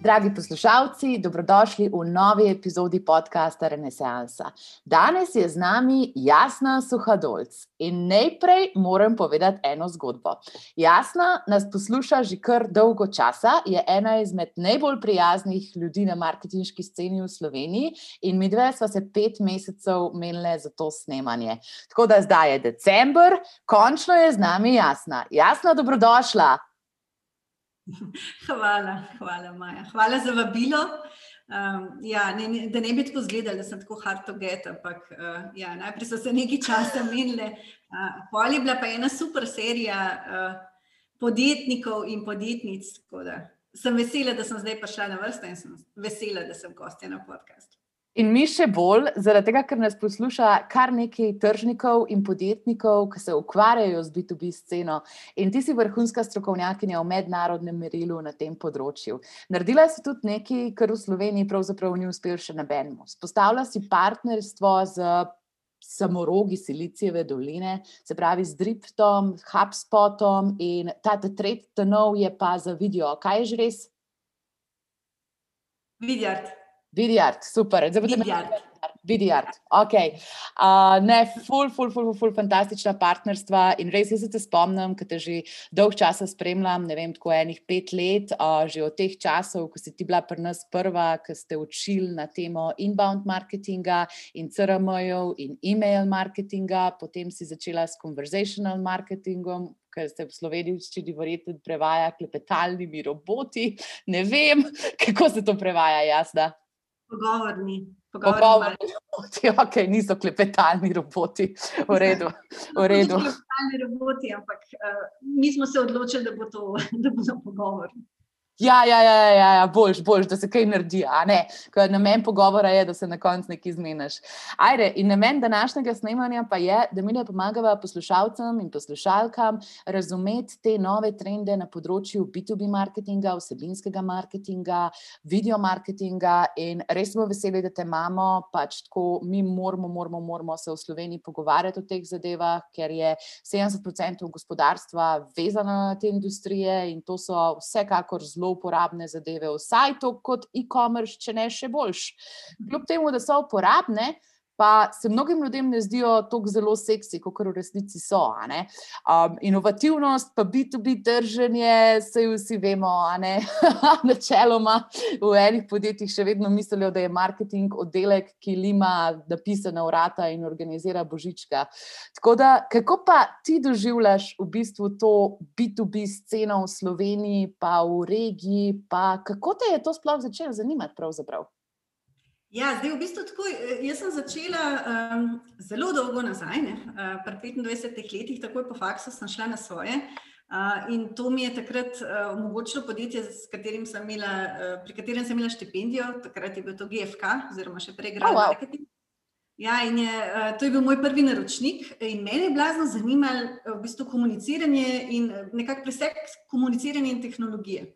Dragi poslušalci, dobrodošli v novi epizodi podcasta Renesansa. Danes je z nami Jasna Suhadolc in najprej moram povedati eno zgodbo. Jasna nas posluša že kar dolgo časa, je ena izmed najbolj prijaznih ljudi na marketinški sceni v Sloveniji in mi dve sva se pet mesecev menile za to snemanje. Tako da zdaj je december, končno je z nami Jasna. Jasna, dobrodošla. Hvala, hvala, Maja. Hvala za vabilo. Um, ja, ne, ne, da ne bi tako izgledali, da sem tako hard to get, ampak uh, ja, najprej so se nekaj časa menili. Uh, Pol je bila pa ena super serija uh, podjetnikov in podjetnic. Sem vesela, da sem zdaj prišla na vrsto in sem vesela, da sem gostja na podkastu. In mi še bolj, zaradi tega, ker nas posluša kar nekaj tržnikov in podjetnikov, ki se ukvarjajo z B2B sceno. In ti si vrhunska strokovnjakinja v mednarodnem merilu na tem področju. Naredila si tudi nekaj, kar v Sloveniji pravzaprav ni uspel še nobenemu. Spostavlja si partnerstvo z samorogi Silicijeve doline, se pravi z Driptom, HubSpotom in ta tretji tenov je pa za video. Kaj je že res? Vidjati. Vidjart, super. Vidjart. Ok. Uh, ne, ful, ful, ful, ful, fantastična partnerstva in res se te spomnim, ker te že dolg časa spremljam, ne vem, tako enih pet let, uh, že od teh časov, ko si ti bila pri nas prva, ki ste učili na temo inbound marketinga in CRM-jev in e-mail marketinga, potem si začela s conversational marketingom, ker se v slovenščini verjetno prevaja klepetalnimi roboti. Ne vem, kako se to prevaja, jasna. Pogovorni. Pogovorni roboti, ok, niso klepetalni roboti. V redu. V redu. Klepetalni roboti, ampak uh, mi smo se odločili, da, bo to, da bodo pogovorni. Ja, ja, ja, ja, ja boljš, boljš, da se kaj naredi. Namen pogovora je, da se na koncu nekaj zmeniš. Ajde, in namen današnjega snemanja pa je, da mi ne pomagamo poslušalcem in poslušalkam razumeti te nove trende na področju B2B marketinga, vsebinskega marketinga, video marketinga. In res smo veseli, da te imamo, pač tako mi moramo, moramo, moramo se v Sloveniji pogovarjati o teh zadevah, ker je 70% gospodarstva vezano na te industrije in to so vsekakor zelo uporabne zadeve, vsaj to kot e-commerce, če ne še boljš. Kljub temu, da so uporabne, pa se mnogim ljudem ne zdijo tako zelo seksi, kot v resnici so. Um, inovativnost, pa B2B trženje, vse vsi vemo, načeloma v enih podjetjih še vedno mislijo, da je marketing oddelek, ki ima napisana vrata in organizira božička. Tako da, kako pa ti doživljaš v bistvu to B2B sceno v Sloveniji, pa v regiji, pa kako te je to sploh začelo zanimati pravzaprav? Ja, zdaj v bistvu tako. Eh, jaz sem začela um, zelo dolgo nazaj, uh, pri 25 letih, takoj po faksu, sem šla na svoje. Uh, in to mi je takrat uh, omogočilo podjetje, katerim imela, uh, pri katerem sem imela štipendijo, takrat je bil to GFK, oziroma še prej Grand oh, wow. Marketing. Ja, in je, uh, to je bil moj prvi naročnik, in mene je blazno zanimalo v bistvu komuniciranje in nekako presek komuniciranja in tehnologije.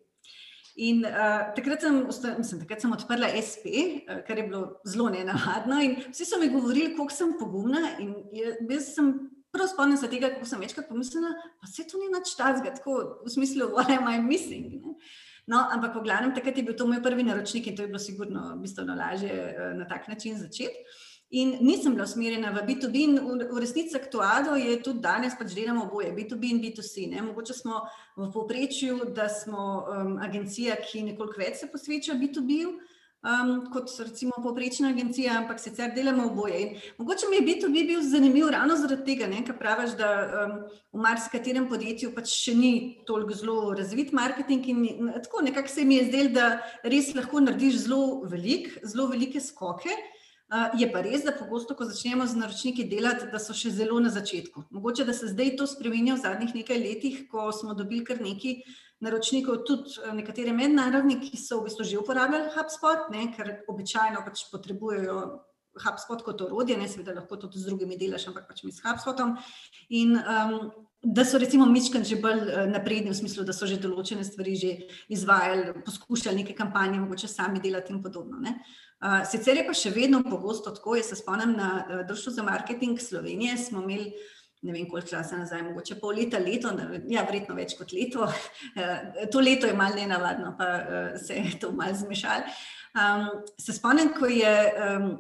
In uh, takrat, sem, mislim, takrat sem odprla SP, uh, kar je bilo zelo nenavadno. Vsi so mi govorili, kako sem pogumna. Jaz sem prav spomnila se tega, kako sem večkrat pomislila, da se to ni nič tazga, tako v smislu, what am I missing? Ne? No, ampak, v glavnem, takrat je bil to moj prvi naročnik in to je bilo sigurno bistveno lažje uh, na tak način začeti. In nisem bila usmerjena v B2B, in v, resnici aktualno je tudi danes, pač delamo oboje, B2B in B2C. Ne? Mogoče smo v povprečju, da smo um, agencija, ki nekoliko več se posveča B2B-ju. Um, kot recimo povprečna agencija, ampak sicer delamo oboje. In mogoče mi je B2B bil zanimiv ravno zaradi tega, ker praviš, da um, v marsikaterem podjetju pač še ni toliko zelo razvit marketing. In tako nekako se mi je zdelo, da res lahko narediš zelo velik, zelo velike skoke. Je pa res, da pogosto, ko začnemo z naročniki delati, da so še zelo na začetku. Mogoče, da se zdaj to spremenja v zadnjih nekaj letih, ko smo dobili kar nekaj naročnikov, tudi nekatere mednarodne, ki so v bistvu že uporabljali HubSpot, ne, ker običajno pač potrebujejo HubSpot kot orodje, ne seveda lahko to z drugimi delaš, ampak pač mi s HubSpotom. In um, da so recimo Mičkan že bolj uh, napredni v smislu, da so že določene stvari že izvajali, poskušali neke kampanje, mogoče sami delati in podobno. Ne. Uh, sicer je pa še vedno pogosto tako, jaz se spomnim na uh, Društvo za marketing Slovenije, smo imeli ne vem koliko časa nazaj, mogoče pol leta, leto, ja, verjetno več kot leto. To leto je malo nenavadno, pa se je to malo zmešalo. Um, se spomnim, ko je um,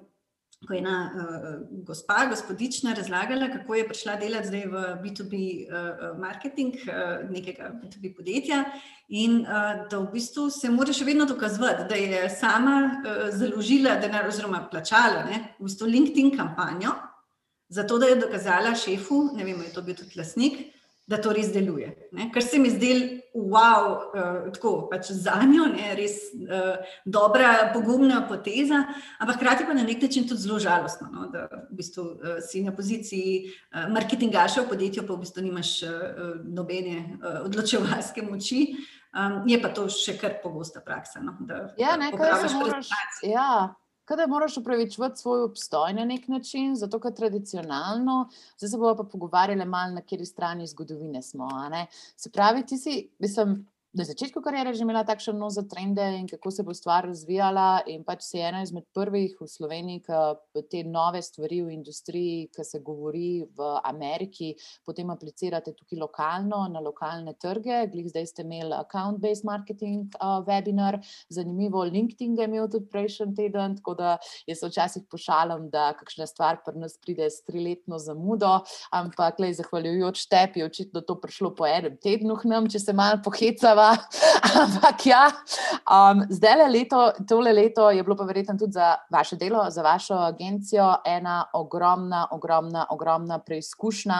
ko je ena uh, gospa, gospodična, razlagala, kako je prišla delati zdaj v B2B uh, marketing uh, nekega B2B podjetja in uh, da v bistvu se mora še vedno dokazovati, da je sama uh, založila denar oziroma plačala ne, v bistvu LinkedIn kampanjo, zato da je dokazala šefu, ne vem, je to bil tudi lasnik, da to res deluje. Ne? Ker se mi zdel, wow, uh, tako pač za njo, ne? res uh, dobra, pogumna poteza, ampak hkrati pa na nek način tudi zelo žalostno, no? da v bistvu, uh, si na poziciji uh, marketingaša v podjetju, pa v bistvu nimaš uh, nobene uh, odločevalske moči. Um, je pa to še kar pogosta praksa. No? Da, ja, nekaj se moraš. Ja da moraš upravičiti svoj obstoj na nek način, zato ker tradicionalno, zdaj se bomo pa pogovarjali malo, na kateri strani zgodovine smo. Se pravi, ti si, mislim, na začetku karijere že imela takšen nos za trende in kako se bo stvar razvijala. In pač si ena izmed prvih v Sloveniji, ki te nove stvari v industriji, ki se govori v Ameriki, potem aplicirate tukaj lokalno, na lokalne trge. Glih zdaj ste imeli account-based marketing uh, webinar, zanimivo, LinkedIn je imel tudi prejšnji teden, tako da jaz včasih pošalim, da kakšna stvar pri nas pride s triletno zamudo, ampak le zahvaljujoč tebi je očitno to prišlo po enem tednu, nam, če se malo pohecava. Ampak ja, um, zdaj le leto, tole leto je bilo pa verjetno tudi za vaše delo, za vašo agencijo ena ogromna, ogromna, ogromna preizkušnja,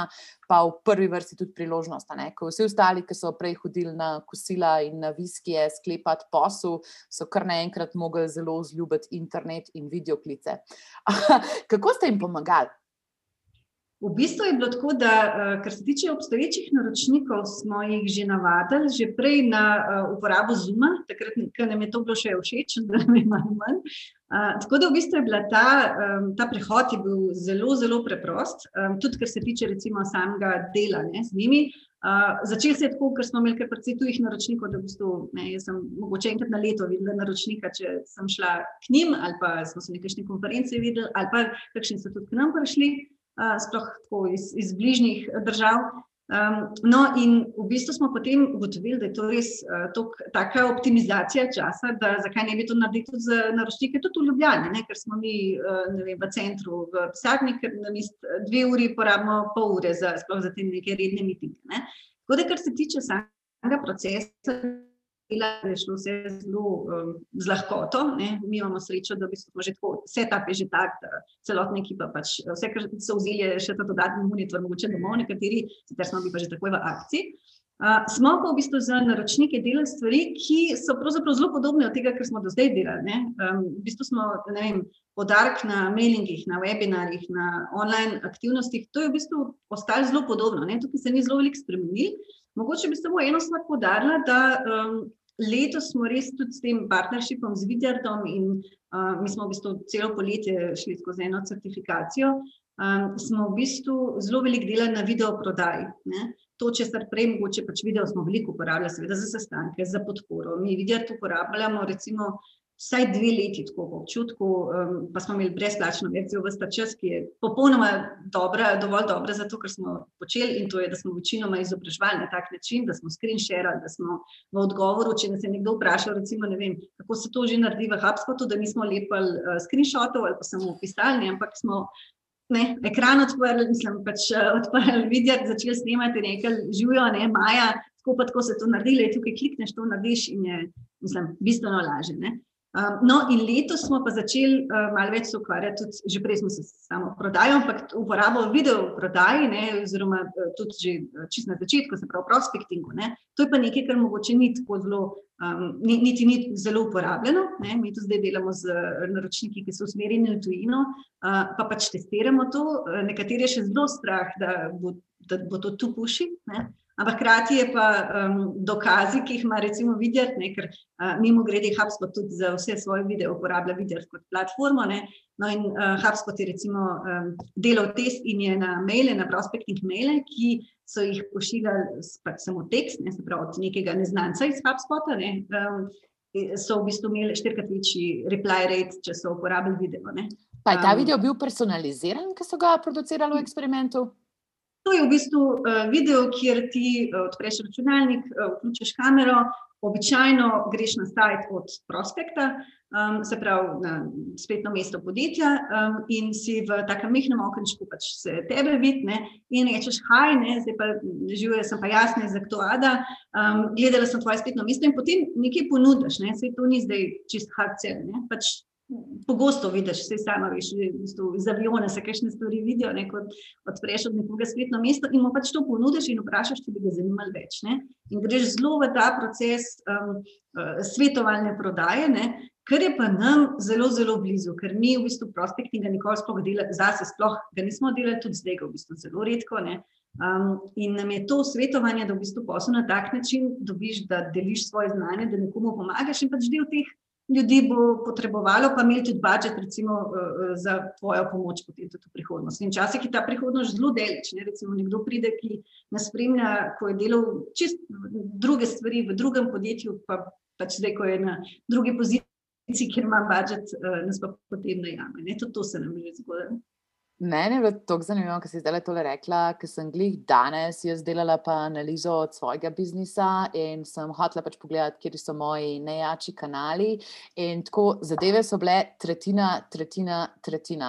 pa v prvi vrsti tudi priložnost. Ko vsi ostali, ki so prej hodili na kosila in na viskije, sklepati posel, so kar naenkrat mogli zelo zljubiti internet in videoklice. Kako ste jim pomagali? V bistvu je bilo tako, da eh, kar se tiče obstoječih naročnikov, smo jih že navadili, že prej na uh, uporabo Zuma, takrat, ko nam je to bilo še všeč, da je malo manj. Uh, tako da v bistvu je bila ta, ta prehod je bil zelo, zelo preprost, tudi kar se tiče recimo samega dela ne, z njimi. Uh, Začel se je tako, ker smo imeli kar precej tujih naročnikov, da v bistvu, ne, sem mogoče enkrat na leto videla naročnika, če sem šla k njim ali pa smo se nekajšne konference videli ali pa kakšni so tudi k nam prišli sploh tako iz, iz bližnjih držav. Um, no, in v bistvu smo potem ugotovili, da je to res uh, taka optimizacija časa, da zakaj ne bi to naredili tudi za naročnike, tudi v Ljubljani, ne? ker smo mi uh, vem, v centru, v pisarni, ker na mest dve uri porabimo pol ure za, za te neke redne mitinge. Ne? Tako da, kar se tiče samega procesa, dela, da je šlo vse zelo um, z lahkoto. Ne. Mi imamo srečo, da smo že tako, vse ta je že tak, celotna ekipa, pač, vse, kar so vzeli, je še ta dodatni monitor, mogoče domov, nekateri, sicer smo bili pa že takoj v akciji. Uh, smo pa v bistvu za naročnike delali stvari, ki so pravzaprav zelo podobne od tega, kar smo do zdaj delali. Um, v bistvu smo, ne vem, podarek na mailingih, na webinarjih, na online aktivnostih, to je v bistvu ostalo zelo podobno. Ne? Tukaj se ni zelo veliko spremenil. Mogoče bi samo eno stvar podarila, da um, letos smo res tudi s tem partnershipom z Vidjardom in uh, mi smo v bistvu celo poletje šli skozi eno certifikacijo, um, smo v bistvu zelo veliko delali na video prodaji. Ne? To, če se prej mogoče pač video smo veliko uporabljali, seveda za sestanke, za podporo. Mi Vidjard uporabljamo recimo vsaj dve leti, tako v občutku, um, pa smo imeli brezplačno verzijo v sta čas, ki je popolnoma dobra, dovolj dobra za to, kar smo počeli in to je, da smo večinoma izobraževali na tak način, da smo screenshare, da smo v odgovoru, če nas je nekdo vprašal, recimo, ne vem, kako se to že naredi v HubSpotu, da nismo lepili uh, screenshotov ali pa samo pisali, ampak smo ne, ekran odprli, mislim, pač uh, odprli video, začeli snemati nekaj živijo, ne, Maja, tako pa tako se to naredili, tukaj klikneš, to narediš in je, mislim, bistveno lažje. Um, no, in letos smo pa začeli uh, malo več se ukvarjati, tudi, že prej smo se samo prodajali, ampak uporabo video prodaji, ne, oziroma uh, tudi že uh, čist na začetku, se pravi, prospektingu. Ne, to je pa nekaj, kar mogoče ni tako zelo, um, niti ni zelo uporabljeno. Ne, mi tu zdaj delamo z naročniki, ki so usmerjeni v tujino, uh, pa pač testiramo to. Uh, nekateri je še zelo strah, da bo da bo to tu puši. Ne? Ampak hkrati je pa um, dokazi, ki jih ima, recimo, videti, ne, ker uh, mimo grede HubSpot tudi za vse svoje videe uporablja videti kot platformo. Ne. No, in uh, HubSpot je recimo um, delal test in je na maile, na prospecting maile, ki so jih pošiljali pač samo tekst, ne, se pravi od nekega neznanca iz HubSpota. Ne, um, So v bistvu imeli štirikrat večji reply rate, če so uporabljali video. Ne. Pa je ta video bil personaliziran, ki so ga producirali v eksperimentu? To je v bistvu uh, video, kjer ti uh, odpreš računalnik, uh, vključiš kamero, običajno greš na sajt od prospekta, um, se pravi na spletno mesto podjetja um, in si v takem mehkem okenčku pač se tebe vidne in rečeš, haj, ne, zdaj pa živijo, sem pa jasna, za kdo ada, um, gledala sem tvoje spletno mesto in potem nekaj ponudiš, ne, se to ni zdaj čist hard cel, pač pogosto vidiš, vse samo veš, iz aviona se kakšne stvari vidijo, ne, kot odpreš od nekoga spletno mesto in mu pač to ponudiš in vprašaš, če bi ga zanimalo več. Ne. In greš zelo v ta proces um, uh, svetovalne prodaje, ne, kar je pa nam zelo, zelo blizu, ker mi v bistvu prospektinga nikoli sploh delali, zase sploh ga nismo delali, tudi zdaj ga v bistvu zelo redko. Ne. Um, in nam je to svetovanje, da v bistvu posel na tak način dobiš, da deliš svoje znanje, da nekomu pomagaš in pač del teh ljudi bo potrebovalo, pa imeti tudi budžet, recimo, eh, eh, za tvojo pomoč potem tudi v prihodnosti. In včasih je ta prihodnost zelo daleč. Ne? Recimo, nekdo pride, ki nas spremlja, ko je delal čist druge stvari v drugem podjetju, pa pač zdaj, ko je na drugi poziciji, kjer ima budžet, eh, nas pa potem najame. Tudi to se nam je zgodilo. Mene je bilo tako zanimivo, ker si zdaj tole rekla, ker sem glih danes jaz delala pa analizo od svojega biznisa in sem hotela pač pogledati, kje so moji najjači kanali. In tako zadeve so bile tretjina, tretjina, tretjina.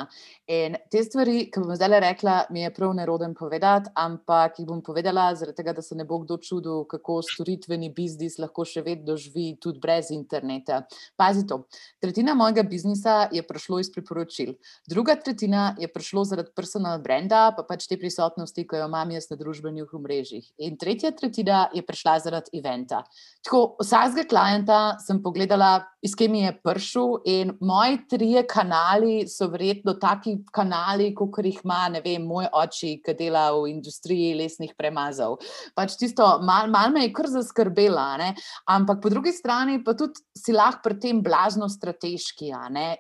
In te stvari, ki bom zdaj rekla, mi je prav neroden povedati, ampak jih bom povedala, zaradi tega, da se ne bo kdo čudil, kako storitveni biznis lahko še vedno živi tudi brez interneta. Pazi to. Tretjina mojega biznisa je prišlo iz priporočil, druga tretjina je prišla šlo zaradi personal brenda, pa pač te prisotnosti, ki jo imam jaz na družbenih omrežjih. In tretja tretjina je prišla zaradi eventa. Tako, vsakega klienta sem pogledala, iz kje mi je prišel, in moji trije kanali so verjetno taki kanali, kot jih ima, ne vem, moj oči, ki dela v industriji lesnih premazov. Pač tisto, malo mal me je kar zaskrbela, ne? ampak po drugi strani pa tudi si lahko pri tem blazno strateški.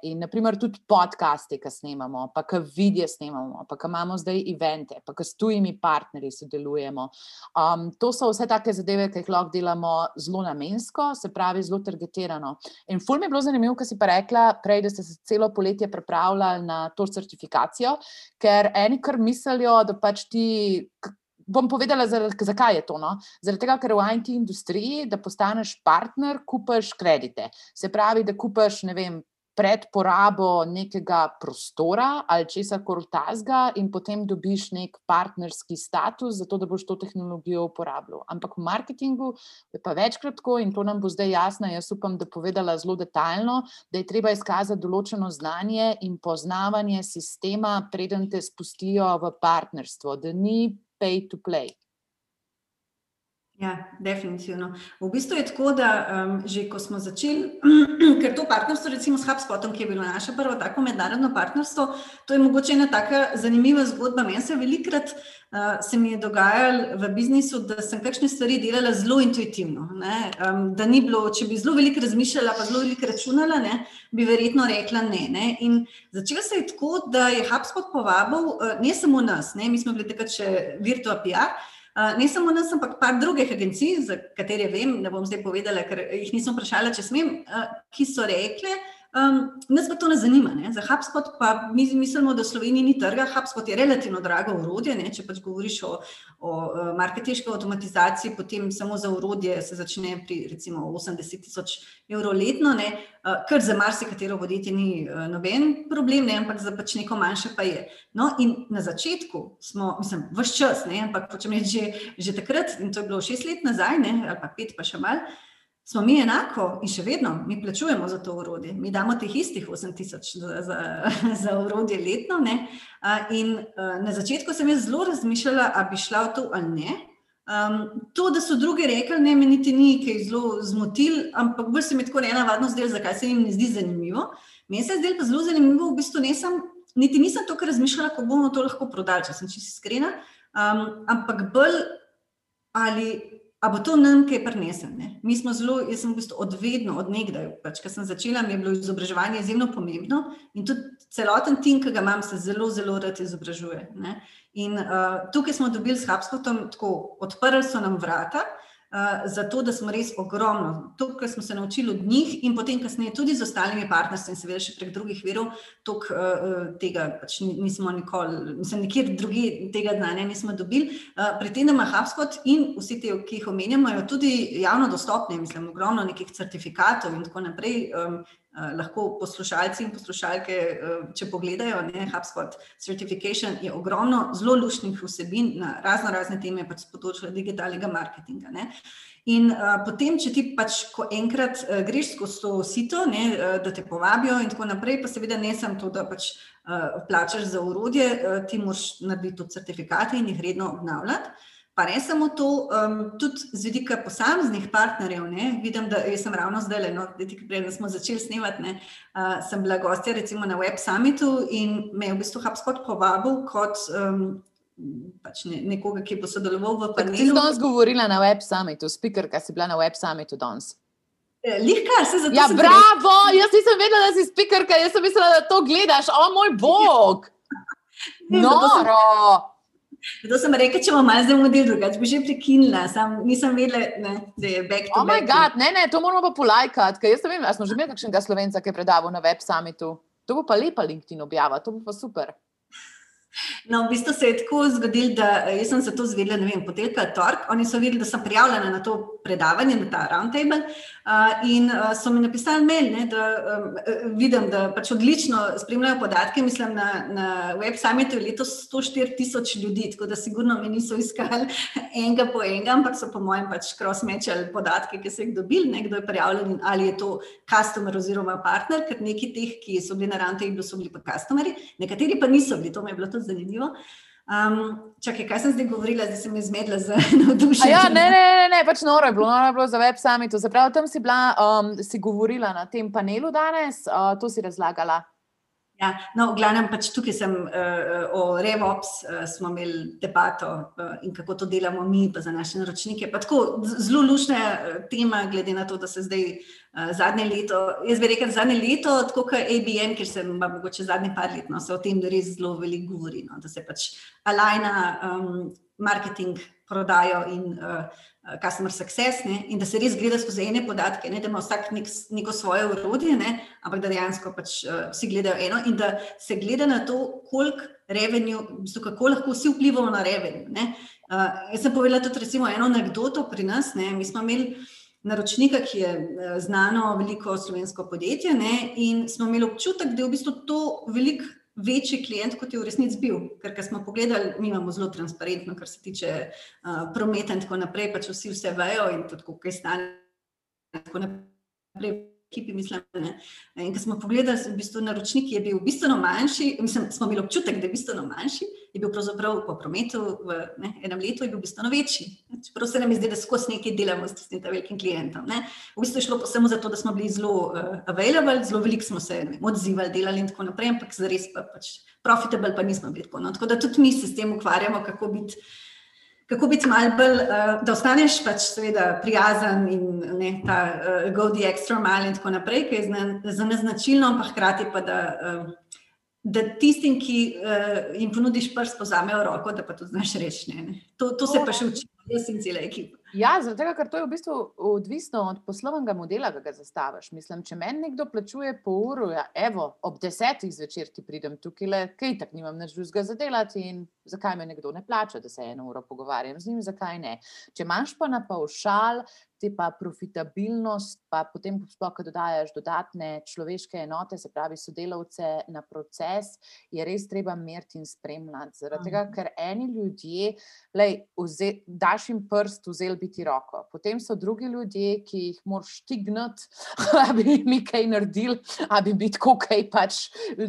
In naprimer tudi podcasti, ki snemamo, pa ki vidijo študije snemamo, pa imamo zdaj evente, pa s tujimi partnerji sodelujemo. Um, to so vse take zadeve, ki jih lahko delamo zelo namensko, se pravi, zelo targetirano. In ful mi je bilo zanimivo, kar si pa rekla prej, da ste se celo poletje pripravljali na to certifikacijo, ker eni kar mislijo, da pač ti. Bom povedala, zakaj je to. No? Zaradi tega, ker v IT industriji, da postaneš partner, kupaš kredite. Se pravi, da kupaš, ne vem, pred porabo nekega prostora ali česa koli tazga, in potem dobiš nek partnerski status, zato da boš to tehnologijo uporabljal. Ampak v marketingu je pa večkrat tako, in to nam bo zdaj jasno. Jaz upam, da povedala zelo detaljno, da je treba izkazati določeno znanje in poznavanje sistema, preden te spustijo v partnerstvo, da ni pay to play. Ja, definitivno. V bistvu je tako, da um, že ko smo začeli, ker to partnerstvo, recimo s HubSpotom, ki je bilo naše prvo tako mednarodno partnerstvo, to je mogoče ena taka zanimiva zgodba. Meni se velikrat uh, se mi je dogajalo v biznisu, da sem kakšne stvari delala zelo intuitivno. Um, da ni bilo, če bi zelo veliko razmišljala, pa zelo veliko računala, ne, bi verjetno rekla ne. ne. In začelo se je tako, da je HubSpot povabil uh, ne samo nas, ne, mi smo bili takrat še Virtua PR. Ne samo nas, ampak par drugih agencij, za katere vem, ne bom zdaj povedala, ker jih nisem vprašala, če smem, ki so rekle, Um, nas pa to ne zanima. Ne? Za HubSpot pa mi mislimo, da v Sloveniji ni trga. HubSpot je relativno drago urodje. Ne? Če pač govoriš o, o marketinški avtomatizaciji, potem samo za urodje se začne pri recimo 80 tisoč evrov letno, ne? kar za marsikatero podjetje ni noben problem, ne? ampak za pač neko manjše pa je. No, in na začetku smo, mislim, vse čas, ne? ampak počem reči že, že takrat, in to je bilo šest let nazaj, ne? ali pa pet, pa še malo smo mi enako in še vedno mi plačujemo za to urodje. Mi damo teh istih 8000 za, za, za urodje letno. Ne? In na začetku sem jaz zelo razmišljala, ali bi šla v to ali ne. Um, to, da so drugi rekli, ne, me niti ni kaj zelo zmotil, ampak bolj se mi tako nenavadno zdelo, zakaj se jim ne zdi zanimivo. Meni se je zdelo pa zelo zanimivo, v bistvu nisem, niti nisem toliko razmišljala, kako bomo to lahko prodali, če sem čisto iskrena. um, ampak bolj ali. A bo to nam kaj prenesel? Mi smo zelo, jaz sem v bistvu odvedno, odnegdaj, pač, ker sem začela, mi je bilo izobraževanje izjemno pomembno in tudi celoten tim, ki ga imam, se zelo, zelo rad izobražuje. Ne? In uh, tukaj smo dobili s Habspotom, tako odprli so nam vrata, uh, zato da smo res ogromno, to, kar smo se naučili od njih, in potem, kasneje, tudi z ostalimi partnerstvi, in seveda še prek drugih virov, tok, uh, tega pač nismo nikoli, mislim, nikjer drugi tega znanja nismo dobili. Uh, pri tem, da ima HubSpot in vsi ti, ki jih omenjamo, tudi javno dostopne, mislim, ogromno nekih certifikatov in tako naprej. Um, lahko poslušalci in poslušalke, uh, če pogledajo, ne, HubSpot Certification je ogromno zelo lušnih vsebin na razno razne teme, pač z področja digitalnega marketinga. Ne. In uh, potem, če ti pač, ko enkrat uh, greš skozi to sito, ne, uh, da te povabijo, in tako naprej, pa seveda ne samo to, da pač uh, plačaš za urodje, uh, ti moraš narediti tudi certifikate in jih redno obnavljati. Pa ne samo to, um, tudi z vidika posameznih partnerjev. Ne, vidim, da sem ravno zdaj, no, da smo začeli snemati. Ne, uh, sem bila gostja recimo na Web Summitu in me je v bistvu HubSpot povabil kot um, pač ne, nekoga, ki bo sodeloval v panelu. Ti si danes govorila na Web Summitu, speaker, ki si bila na Web Summitu danes. E, Lihkar se zato. Ja, bravo! Gre. Jaz nisem vedela, da si speaker, jaz sem mislila, da to gledaš. O moj bog! Noro! Zato sem rekel, če bomo malo zamudili, drugače bi že prekinila, Sam, nisem vedela, ne, da je back to oh back. God, ne, ne, to moramo pa polajkati, ker jaz ne vem, ali smo že imeli kakšnega slovenca, ki je predaval na web summitu. To bo pa lepa LinkedIn objava, to bo pa super. No, v bistvu se je tako zgodilo, da sem se to zvedela, ne vem, poteljka Tork. Oni so videli, da sem prijavljena na to predavanje, na ta roundtable. Uh, in uh, so mi napisali mail, ne, da um, vidim, da pač odlično spremljajo podatke. Mislim, na, na web summitu je letos 104 tisoč ljudi, tako da sigurno mi niso iskali enega po enega, ampak so po mojem pač cross-matchali podatke, ki so jih dobili, ne, kdo je prijavljen in ali je to customer oziroma partner, ker neki teh, ki so bili na roundtable, so bili pa customeri, nekateri pa niso bili, to mi je bilo tudi zanimivo. Um, čakaj, kaj sem zdaj govorila, zdaj sem izmedla za navdušenje. Ja, ne, ne, ne, ne, pač noro je bilo, noro je bilo za web summit. Zapravo tam si bila, um, si govorila na tem panelu danes, uh, to si razlagala. Ja, no, v glavnem, pač tukaj sem uh, o RevOps, uh, smo imeli debato uh, in kako to delamo mi, pa za naše naročnike. Pa tako zelo lušna tema, glede na to, da se zdaj uh, zadnje leto, jaz bi rekel zadnje leto, tako kot ABM, ker sem pa mogoče zadnje par let, no, se o tem res zelo veliko govori, no, da se pač alajna um, marketing, prodajo in uh, customer success ne, in da se res gleda skozi ene podatke, ne, da ima vsak nek, neko svoje urodje, ne, ampak da dejansko pač, uh, vsi gledajo eno in da se gleda na to, koliko revenue, kako lahko vsi vplivamo na revenue. Uh, jaz sem povedala tudi recimo, eno anegdoto pri nas. Ne, mi smo imeli naročnika, ki je znano veliko slovensko podjetje ne, in smo imeli občutek, da je v bistvu to veliko večji klient, kot je v resnici bil. Ker smo pogledali, mi imamo zelo transparentno, kar se tiče uh, prometa in tako naprej, pač vsi vse vejo in tudi, kaj stane. Tako naprej ekipi, mislim. Ne. In ko smo pogledali, v bistvu naročnik je bil bistveno manjši, mislim, smo imeli občutek, da je bistveno manjši, je bil pravzaprav po prometu v ne, enem letu je bil bistveno večji. Čeprav se nam zdi, da skozi nekaj delamo s tem velikim klientom. Ne. V bistvu je šlo pa samo zato, da smo bili zelo uh, available, zelo veliko smo se ne, odzivali, delali in tako naprej, ampak zares pa pač profitable pa nismo bili tako. No. Tako da tudi mi se s tem ukvarjamo, kako biti kako biti malo bolj, uh, da ostaneš pač seveda prijazen in ne, ta uh, go the extra mile in tako naprej, ki je zna, za nas značilno, pa hkrati pa da. Uh, Da tistim, ki uh, jim ponudiš prst, pozamejo roko, da pa to znaš reči. To, to se pa še uči, jaz in cela ekipa. Ja, zato, ker to je v bistvu odvisno od poslovnega modela, ki ga zastaviš. Mislim, če meni nekdo plačuje po uru, ja, evo, ob desetih zvečer ti pridem tukaj, le, kaj tak nimam več drugega za delati in zakaj me nekdo ne plača, da se eno uro pogovarjam z njim, zakaj ne. Če imaš pa na paušal, ti pa profitabilnost, pa potem sploh, ko dodajaš dodatne človeške enote, se pravi sodelavce na proces, je res treba meriti in spremljati. Zaradi tega, ker eni ljudje, lej, vašim prstu vzeli biti roko. Potem so drugi ljudje, ki jih moraš štigniti, da bi mi kaj naredili, da bi bili tako kaj pač,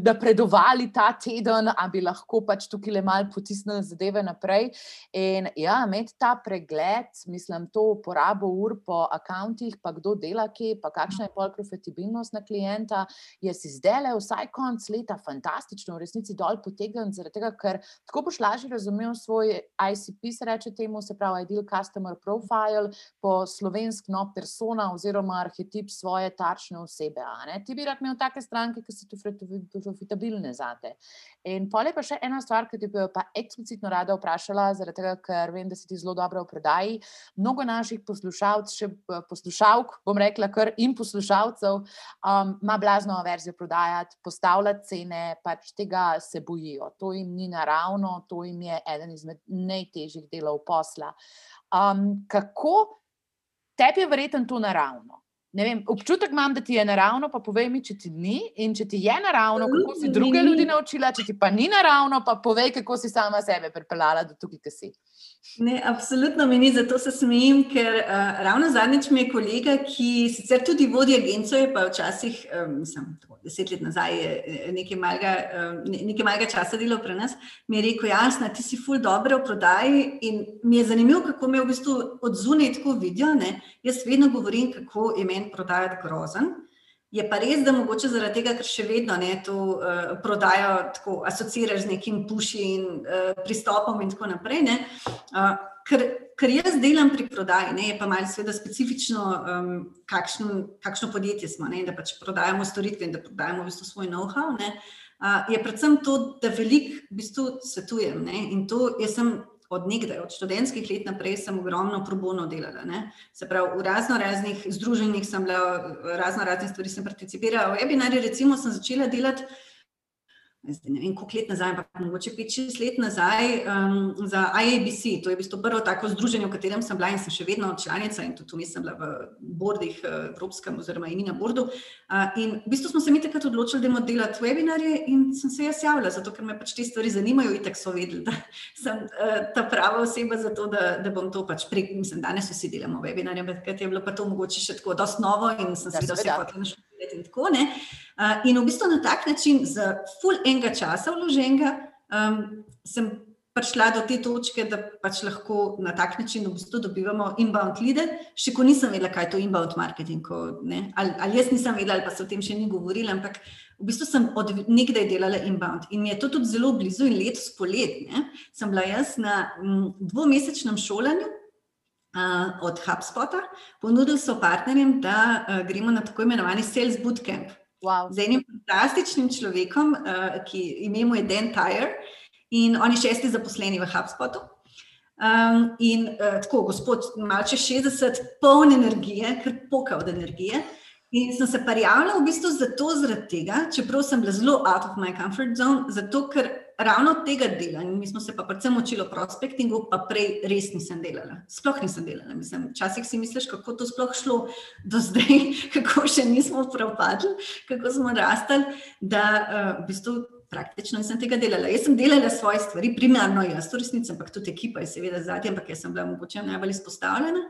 da predovali ta teden, da bi lahko pač tukaj le malo potisnili zadeve naprej. In ja, imeti ta pregled, mislim, to uporabo ur po akantih, pa kdo dela kje, pa kakšna je pol profitabilnost na klienta, je si zdaj le vsaj konc leta fantastično, v resnici dol potegnen, zaradi tega, ker tako boš lažje razumel svoj ICP, se reče temu, se pravi Ideal Customer Profile, po slovensk no persona oziroma arhetip svoje tačne osebe. Ti bi rad imel take stranke, ki so tu profitabilne zate. In pol je pa še ena stvar, ki ti bi pa eksplicitno rada vprašala, zaradi tega, ker vem, da si ti zelo dobro v predaji. Mnogo naših poslušalcev, še poslušalk, bom rekla, kar in poslušalcev, um, ima blazno verzijo prodajati, postavljati cene, pač tega se bojijo. To jim ni naravno, to jim je eden izmed najtežjih delov posla. Um, kako tebi je verjetno to naravno? Vem, občutek imam, da ti je naravno, pa povej mi, če ti ni. In če ti je naravno, kako si druge ljudi naučila, če ti pa ni naravno, pa povej, kako si sama sebe pripeljala do tukaj, ki si. Ne, absolutno mi ni, zato se smejim, ker uh, ravno zadnjič mi je kolega, ki sicer tudi vodi agencijo, pa včasih, um, mislim, tako, deset let nazaj je eh, nekaj malega, um, nekaj malega časa delal pri nas, mi je rekel: Jasna, ti si ful dobro v prodaji. In mi je zanimivo, kako me v bistvu od zunaj tako vidijo. Ne? Jaz vedno govorim, kako je meni prodajati grozen. Je pa res, da mogoče zaradi tega, ker še vedno ne to uh, prodajo, tako asociraš z nekim puši in uh, pristopom in tako naprej. Uh, ker, ker jaz delam pri prodaji, ne, je pa malce sveda specifično, um, kakšno, kakšno podjetje smo, ne, da pač prodajamo storitve in da prodajamo v bistvu svoj know-how. Uh, je predvsem to, da veliko v bistvu svetujem. Ne, in to jaz sem od nekdaj, od študentskih let naprej, sem ogromno probono delala. Ne? Se pravi, v razno raznih združenjih sem bila, razno razne stvari sem participirala. V webinarju, recimo, sem začela delati zdaj ne vem, koliko let nazaj, ampak mogoče 5-6 let nazaj um, za IABC. To je bistvu prvo tako združenje, v katerem sem bila in sem še vedno članica in tudi tu nisem bila v bordih uh, Evropskem oziroma imi na bordu. Uh, in v bistvu smo se mi takrat odločili, da bomo delati webinarje in sem se jaz javila, zato ker me pač te stvari zanimajo in tako so vedeli, da sem uh, ta prava oseba za to, da, da bom to pač prek, mislim, danes vsi delamo webinarje, ampak je bilo pa to mogoče še tako dosti novo in sem se videla vse kot našo in tako naprej. Uh, in v bistvu na tak način, z full enega časa vloženega, um, sem prišla do te točke, da pač lahko na tak način v bistvu dobivamo inbound lide, še ko nisem vedela, kaj je to inbound marketing. Ali, ali jaz nisem vedela, ali pa se o tem še ni govorila, ampak v bistvu sem od nekdaj delala inbound in mi je to tudi zelo blizu in letos polet. Ne, sem bila jaz na m, dvomesečnem šolanju. Od HubSpota, ponudili so partnerjem, da gremo na tako imenovani Sales Bootcamp. Wow. Z enim fantastičnim človekom, ki imenu je Dan Tyre in on je šesti zaposleni v HubSpotu. Um, in uh, tako, gospod, malce 60, poln energije, kar poka od energije. In sem se prijavila v bistvu zato, zaradi tega, čeprav sem bila zelo out of my comfort zone, zato ker ravno tega dela, in mi smo se pa predvsem učili o prospektingu, pa prej res nisem delala. Sploh nisem delala. Mislim, včasih si misliš, kako to sploh šlo do zdaj, kako še nismo propadli, kako smo rastali, da uh, v bistvu. Praktično nisem tega delala. Jaz sem delala svoje stvari, primarno jaz, v resnici, ampak tudi ekipa je seveda zadnja, ampak jaz sem bila mogoče najbolj izpostavljena.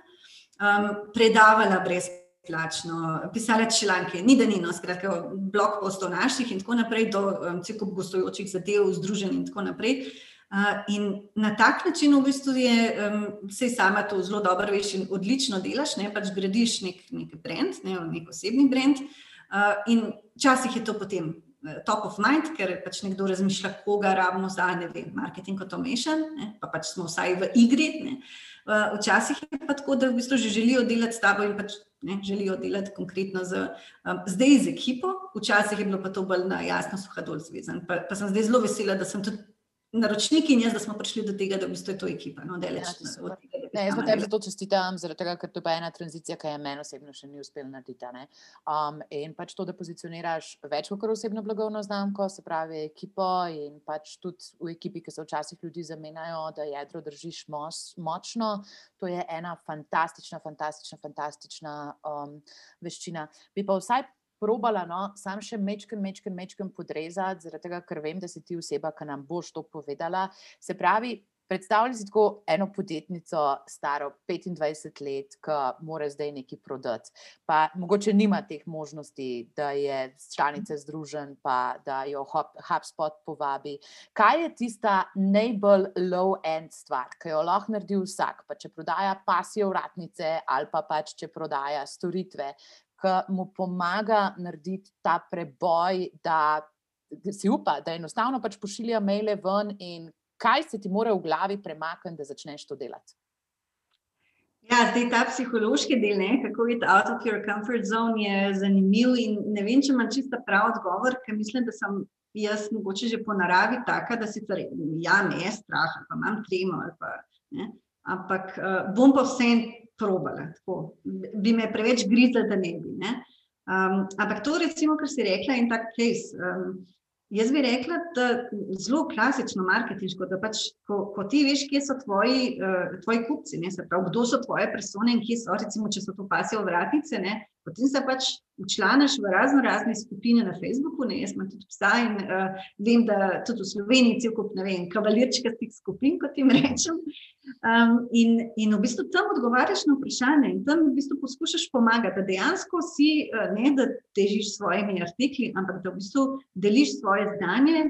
Um, predavala brez plačno, pisala članke, ni da ni, no, skratka, blog postov naših in tako naprej, do um, celo gostujočih zadev, združenj in tako naprej. Uh, in na tak način, v bistvu, je um, vse sama to zelo dobro veš in odlično delaš, ne pač gradiš nek, nek brand, ne, nek osebni brand. Uh, in včasih je to potem uh, top of mind, ker pač nekdo razmišlja, koga rabimo za ne vem, marketing automation, ne, pa pač smo vsaj v igri. Ne. Uh, včasih je pa tako, da v bistvu že želijo delati s tabo in pač ne, želijo delati konkretno z, um, zdaj z ekipo, včasih je bilo pa to bolj na jasno, suhadol zvezan. Pa, pa sem zdaj zelo vesela, da sem tudi naročnik in jaz, da smo prišli do tega, da v bistvu je to ekipa. No, deleč, ja, od tega, ne, jaz pa tebi zato čestitam, zaradi tega, ker to je ena tranzicija, ki je meni osebno še ni uspela narediti. Um, in pač to, da pozicioniraš več kot osebno blagovno znamko, se pravi ekipo in pač tudi v ekipi, ki se včasih ljudi zamenjajo, da jedro držiš mos, močno, to je ena fantastična, fantastična, fantastična um, veščina. Bi pa vsaj probala, no, sam še mečken, mečken, mečken podrezati, zaradi tega, ker vem, da si ti oseba, ki nam boš to povedala. Se pravi, Predstavljaj si tako eno podjetnico, staro 25 let, ki mora zdaj nekaj prodati. Pa mogoče nima teh možnosti, da je članica združen, pa da jo HubSpot povabi. Kaj je tista najbolj low-end stvar, ki jo lahko naredi vsak? Pa če prodaja pasije vratnice ali pa pač če prodaja storitve, ki mu pomaga narediti ta preboj, da si upa, da enostavno pač pošilja maile ven in kaj se ti mora v glavi premakniti, da začneš to delati? Ja, zdaj ta psihološki del, ne, kako je out of your comfort zone, je zanimiv in ne vem, če imam čisto prav odgovor, ker mislim, da sem jaz mogoče že po naravi taka, da sicer ja, me je strah, pa imam tremo pa, ne, ampak uh, bom pa vse probala, tako, bi me preveč grizla, da ne bi, ne. Um, ampak to recimo, kar si rekla in tak case, um, Jaz bi rekla, da je zelo klasično marketinško, da pač, ko, ko ti veš, kje so tvoji, uh, tvoji kupci, ne, pravi, kdo so tvoje persone in kje so, recimo, če so to pasijo vratnice, ne, potem se pač včlaniš v razno razne skupine na Facebooku. Ne, jaz imam tudi psa in uh, vem, da tudi v Sloveniji cel kup, ne vem, kavalirčkastih skupin, kot jim rečem. Um, in, in v bistvu tam odgovarjaš na vprašanje in tam v bistvu poskušaš pomagati, da dejansko si eh, ne da težiš svojimi artikli, ampak da v bistvu deliš svoje znanje,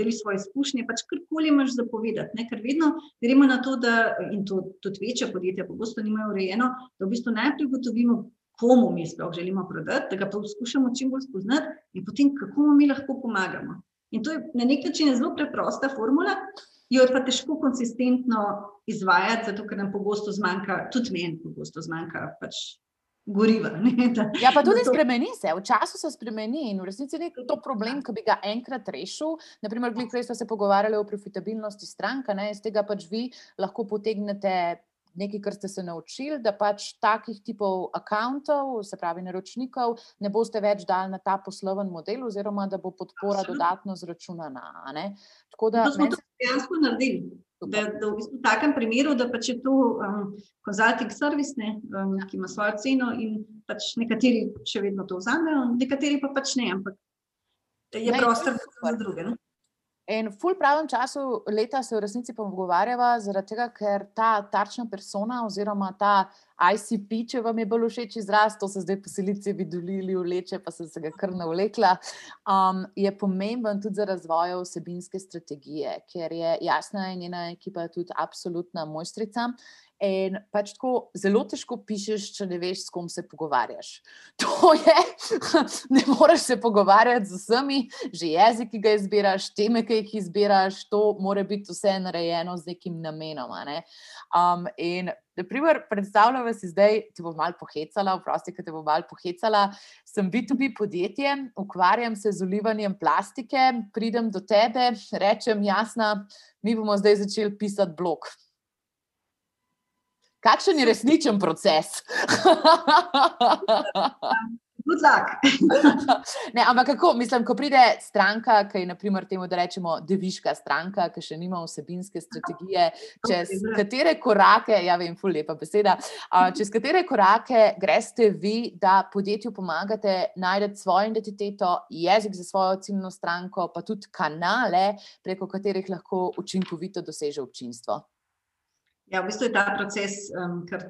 deliš svoje izkušnje, pač karkoli imaš zapovedati. Ker vedno gremo na to, da in to tudi večja podjetja pogosto nimajo urejeno, da v bistvu najprej ugotovimo, komu mi sploh želimo prodati, da ga poskušamo čim bolj spoznati in potem, kako mu mi lahko pomagamo. In to je na nek način zelo preprosta formula, jo je pa težko konsistentno izvajati, zato ker nam pogosto zmanjka, tudi meni pogosto zmanjka pač goriva. Ne, da, ja, pa tudi to... spremeni se, v času se spremeni in v resnici ni to problem, ki bi ga enkrat rešil. Naprimer, glede smo se pogovarjali o profitabilnosti stranka, ne, iz tega pač vi lahko potegnete nekaj, kar ste se naučili, da pač takih tipov računov, se pravi naročnikov, ne boste več dali na ta posloven model, oziroma da bo podpora Absolutno. dodatno zračunana. Tako da smo to dejansko naredili. Da, da v bistvu takem primeru, da pač je to um, consulting service, ne, um, ki ima svojo ceno, in pač nekateri še vedno to vzamejo, nekateri pa pač ne, ampak je ne, prostor za druge. Ne? In v pravem času leta se v resnici pogovarjava, zaradi tega, ker ta tarčna persona oziroma ta ICP, če vam je bolj všeč izraz, to se zdaj poselice vidulili v leče, pa sem se ga kar navlekla, um, je pomemben tudi za razvoj osebinske strategije, ker je jasna in njena ekipa tudi absolutna mojstrica. In pač tako zelo težko pišeš, če ne veš, s kom se pogovarjaš. To je, ne moreš se pogovarjati z vsemi, že jezik, ki ga izbiraš, teme, ki jih izbiraš, to mora biti vse narejeno z nekim namenom. Ne? Um, in, na primer, predstavljam si zdaj, ti bom malo pohecala, vprosti, ki te bom malo pohecala. Sem B2B podjetje, ukvarjam se z ulivanjem plastike, pridem do tebe, rečem, jasna, mi bomo zdaj začeli pisati blog. Kakšen je resničen proces? ne, ampak kako, mislim, ko pride stranka, ki je, naprimer, temu, da rečemo, deviška stranka, ki še nima vsebinske strategije, čez katere korake, ja, vem, ful lepa beseda, čez katere korake greste vi, da podjetju pomagate najti svojo identiteto, jezik za svojo ciljno stranko, pa tudi kanale, preko katerih lahko učinkovito doseže občinstvo. Ja, v bistvu je ta proces um, kar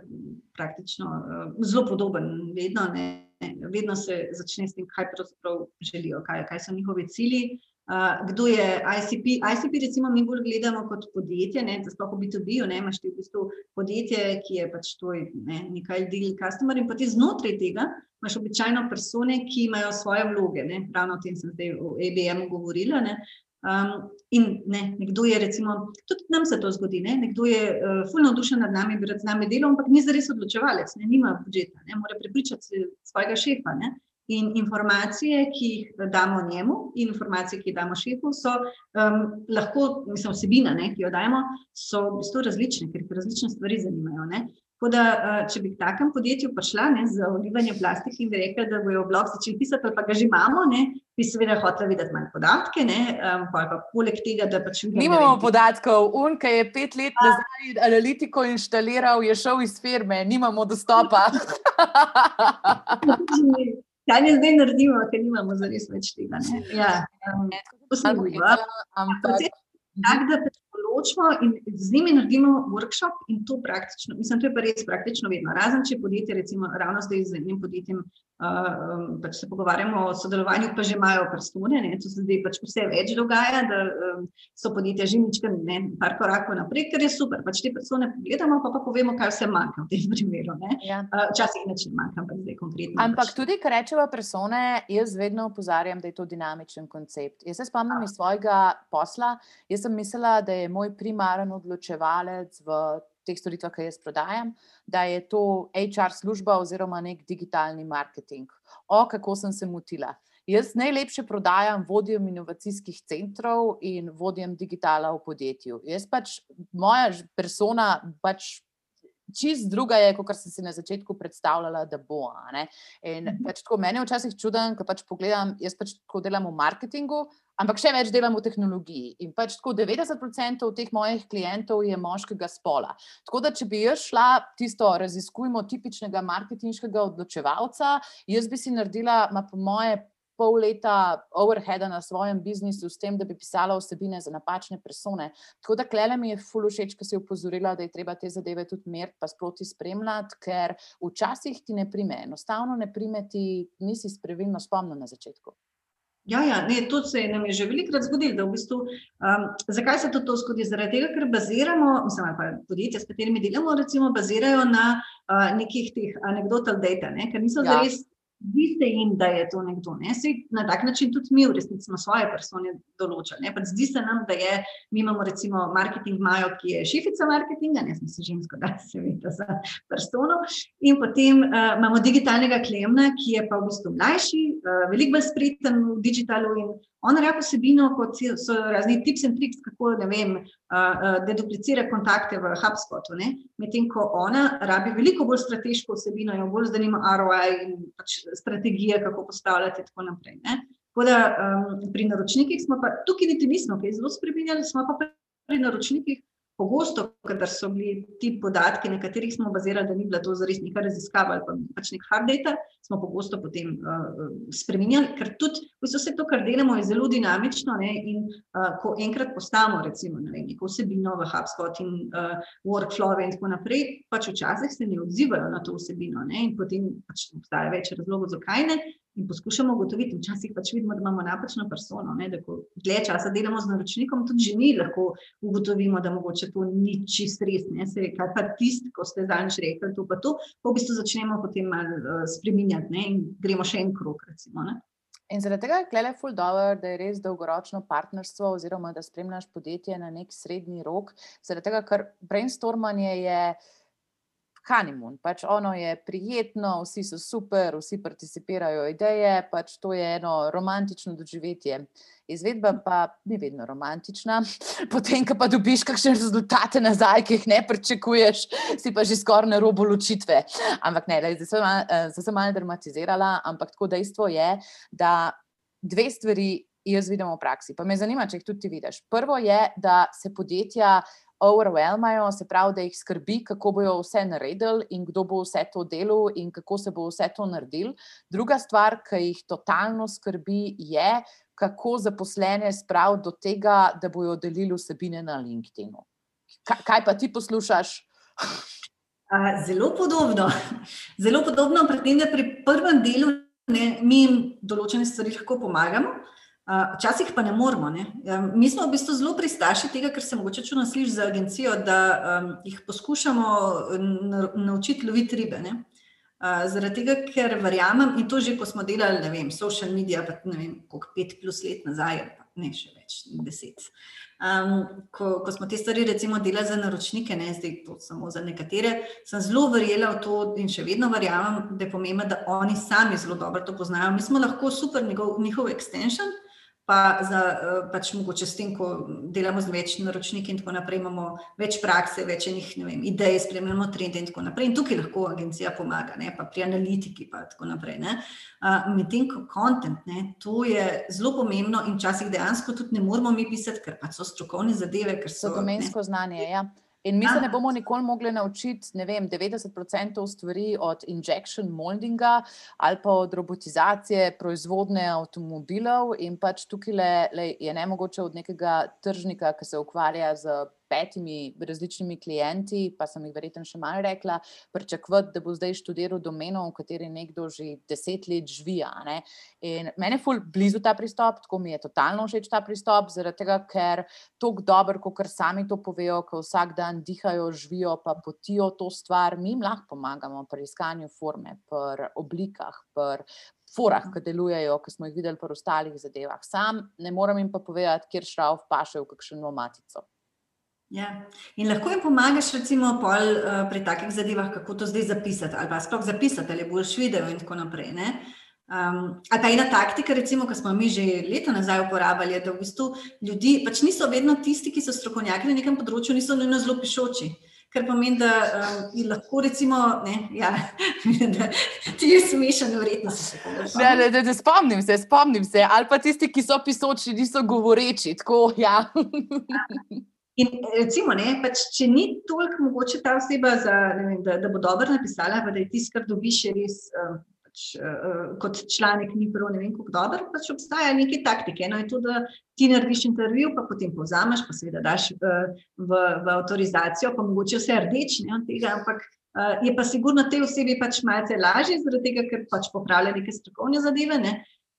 praktično uh, zelo podoben. Vedno, ne, vedno se začne s tem, kaj pravzaprav želijo, kaj, kaj so njihovi cilji. Uh, kdo je ICP? ICP, recimo, mi bolj gledamo kot podjetje, ne, da sploh v B2B, ne, imaš ti v bistvu podjetje, ki je pač to ne, nekaj deal customer in potem znotraj tega imaš običajno persone, ki imajo svoje vloge. Ne, ravno o tem sem zdaj v EBM govorila. Ne, Um, in ne, nekdo je, recimo, tudi nam se to zgodi, ne, nekdo je uh, fulno navdušen nad nami, bi rad z nami delal, ampak ni zares odločevalec, ne, nima budžeta, ne, mora prepričati svojega šefa. Ne. In informacije, ki jih damo njemu, in informacije, ki jih damo šefu, so um, lahko, mislim, vsebina, ne, ki jo dajemo, so v bistvu različne, ker jih različne stvari zanimajo. Ne. Tako da, uh, če bi k takem podjetju prišla ne, za olivanje plastike in bi rekla, da bojo blog začeli pisati, ali pa ga že imamo, ne, bi seveda hotela videti manj podatke. Um, pa pa poleg tega, da pač vidimo. Nimamo podatkov. Un, ki je pet let nazaj analitiko inštaliral, je šel iz firme, nimamo dostopa. Kaj ne zdaj naredimo, ker nimamo zares več tega? Ja, um, to mi zdi. Ampak. Da odločimo in z njimi naredimo workshop in to praktično, mislim, to je pa res praktično vedno. Razen, če podjetje, recimo ravno zdaj z enim podjetjem uh, pač se pogovarjamo o sodelovanju, pa že imajo prstune, ne, to se zdaj pač vse več dogaja, da um, so podjetja že ničkaj, ne, par korakov naprej, ker je super, pač te prstune pogledamo, pa pa povemo, kaj vse manjka v tem primeru, ne. Ja. Uh, včasih nič ne manjka, ampak zdaj konkretno. Ampak pač. tudi, kar rečeva persone, jaz vedno opozarjam, da je to dinamičen koncept. Jaz se spomnim iz svojega posla, jaz sem mislila, da je moj primaren odločevalec v teh storitvah, ki jaz prodajam, da je to HR služba oziroma nek digitalni marketing. O, kako sem se motila. Jaz najlepše prodajam vodjem inovacijskih centrov in vodjem digitala v podjetju. Jaz pač, moja persona pač čist druga je, kot sem si na začetku predstavljala, da bo. In Mhm. pač tako meni je včasih čuden, ko pač pogledam, jaz pač tako delam v marketingu, ampak še več delam v tehnologiji. In pač tako 90% teh mojih klientov je moškega spola. Tako da, če bi jaz šla tisto, raziskujmo tipičnega marketinškega odločevalca, jaz bi si naredila, ma po moje, pol leta overheada na svojem biznisu s tem, da bi pisala vsebine za napačne persone. Tako da klele mi je ful všeč, ko si opozorila, da je treba te zadeve tudi meriti, pa sproti spremljati, ker včasih ti ne prime, enostavno ne prime ti, nisi spravilno spomnil na začetku. Ja, ja, ne, to se je nam je že velikokrat zgodilo. v Bistvu, um, zakaj se to, to zgodi? Zaradi tega, ker baziramo, mislim, ali pa podjetja, s katerimi delamo, recimo, bazirajo na uh, nekih teh anekdotal data, ne, ker niso Ja. ja. Zdi se jim, da je to nekdo. Ne? Sej, na tak način tudi mi v resnici smo svoje persone določili. Pač Zdi se nam, da je, mi imamo recimo marketing Majo, ki je šifica marketinga, ne sem se žensko, da se vidi za persono. In potem uh, imamo digitalnega klemna, ki je pa v bistvu mlajši, uh, veliko bolj spreten v digitalu in on rabi vsebino, kot so razni tips in triks, kako ne vem, uh, deduplicira kontakte v HubSpotu. Medtem ko ona rabi veliko bolj strateško vsebino, jo bolj zanima ROI in pač strategije, kako postavljati in tako naprej. Ne. Tako da um, pri naročnikih smo pa, tukaj niti nismo kaj zelo spremenjali, smo pa pri naročnikih pogosto, kadar so bili ti podatki, na katerih smo bazirali, da ni bila to zares neka raziskava ali pa pač nek hard data, smo pogosto potem uh, spremenjali, ker tudi vse to, kar delamo, je zelo dinamično ne, in uh, ko enkrat postavimo recimo ne neko vsebino v HubSpot in uh, workflow in tako naprej, pač včasih se ne odzivajo na to vsebino ne, in potem pač obstaja več razlogov, zakaj ne. In poskušamo ugotoviti, včasih pač vidimo, da imamo napačno persono. Ne, da ko dlje časa delamo z naročnikom, tudi že mi lahko ugotovimo, da mogoče to ni čist res. Ne, se kaj pa tisti, ko ste zadnjič rekli, to pa to, pa v bistvu začnemo potem malo uh, spreminjati ne, in gremo še en krog. Recimo, ne. In zaradi tega je klele ful dobro, da je res dolgoročno partnerstvo, oziroma da spremljaš podjetje na nek srednji rok. Zaradi tega, ker brainstormanje je honeymoon, pač ono je prijetno, vsi so super, vsi participirajo ideje, pač to je eno romantično doživetje. Izvedba pa ni vedno romantična, potem, ko pa dobiš kakšne rezultate nazaj, ki jih ne pričakuješ, si pa že skoraj na robu ločitve. Ampak ne, zdaj sem eh, zdaj sem malo dramatizirala, ampak tako dejstvo je, da dve stvari jaz vidim v praksi. Pa me zanima, če jih tudi ti vidiš. Prvo je, da se podjetja overwhelmajo, se pravi, da jih skrbi, kako bojo vse naredili in kdo bo vse to delal in kako se bo vse to naredil. Druga stvar, ki jih totalno skrbi, je, kako zaposlene spraviti do tega, da bojo delili vsebine na LinkedIn-u. Kaj, kaj pa ti poslušaš? Zelo podobno. Zelo podobno, predtem, da pri prvem delu ne, mi jim določene stvari lahko pomagamo, a, včasih pa ne moramo. Ne. Em, Mi smo v bistvu zelo pristaši tega, ker se mogoče čudno sliši za agencijo, da um, jih poskušamo na- naučiti loviti ribe. Ne. A, Zaradi tega, ker verjamem, in to že ko smo delali, ne vem, social media, pa ne vem, koliko pet plus let nazaj, pa ne še več, deset. Um, ko, ko smo te stvari recimo delali za naročnike, ne zdaj to samo za nekatere, sem zelo verjela v to in še vedno verjamem, da je pomembno, da oni sami zelo dobro to poznajo. Mi smo lahko super njegov, njihov extension, pa za, eh, pač mogoče s tem, ko delamo z več naročniki in tako naprej, imamo več prakse, več enih vem, idej, spremljamo trende in tako naprej. In tukaj lahko agencija pomaga, ne, pa pri analitiki in tako naprej. Uh, Medtem ko content, ne, to je zelo pomembno in včasih dejansko tudi ne moramo mi pisati, ker pač so strokovne zadeve, ker So domensko znanje. Ja. In mi se ne bomo nikoli mogli naučiti, ne vem, 90% stvari od injection moldinga ali pa od robotizacije proizvodne avtomobilov, in pač tukaj le, le je ne mogoče od nekega tržnika, ki se ukvarja z petimi različnimi klienti, pa sem jih verjetno še malo rekla, pričakovati, da bo zdaj študiral domeno, v kateri nekdo že deset let živi. In meni je ful blizu ta pristop, tako mi je totalno všeč ta pristop, zaradi tega, ker tako dobro, kot sami to povejo, ko vsak dan dihajo, živijo, pa potijo to stvar, mi jim lahko pomagamo pri iskanju forme, pri oblikah, pri ki delujejo, ki smo jih videli pri ostalih zadevah. Sam ne morem jim pa povedati, kjer šrauf paše v kakšno matico. Ja. In lahko jim pomagaš, recimo, pol, uh, pri takih zadevah, kako to zdaj zapisati, ali pa sploh zapisati, ali boš videl, in tako naprej. Um, ali pa ena taktika, recimo, ki smo mi že leta nazaj uporabljali, da v bistvu ljudi, pač niso vedno tisti, ki so strokovnjaki na nekem področju, niso nujno zelo pišoči. Kar pomeni, da um, lahko recimo, ne, ja, da ti je smešen, verjetno se še spomnim. Se, spomnim se, ali pa tisti, ki so pisoči, niso govoreči. Tako, ja. In recimo, ne, pač, če ni toliko mogoče ta oseba, za, vem, da, da bo dobro napisala, pa da je tisto, kar dobiš, res. Um, pač, uh, kot članek ni prav, ne vem, kako dobro, pač obstaja neke taktike. Eno je to, da ti narediš intervju, pa potem povzameš, pa seveda daš v, v, v avtorizacijo, pa mogoče vse rdeč ne, od tega, ampak je pa sigurno te osebi pač malce lažje, zaradi tega, ker pač popravlja neke strokovne zadeve. Ne.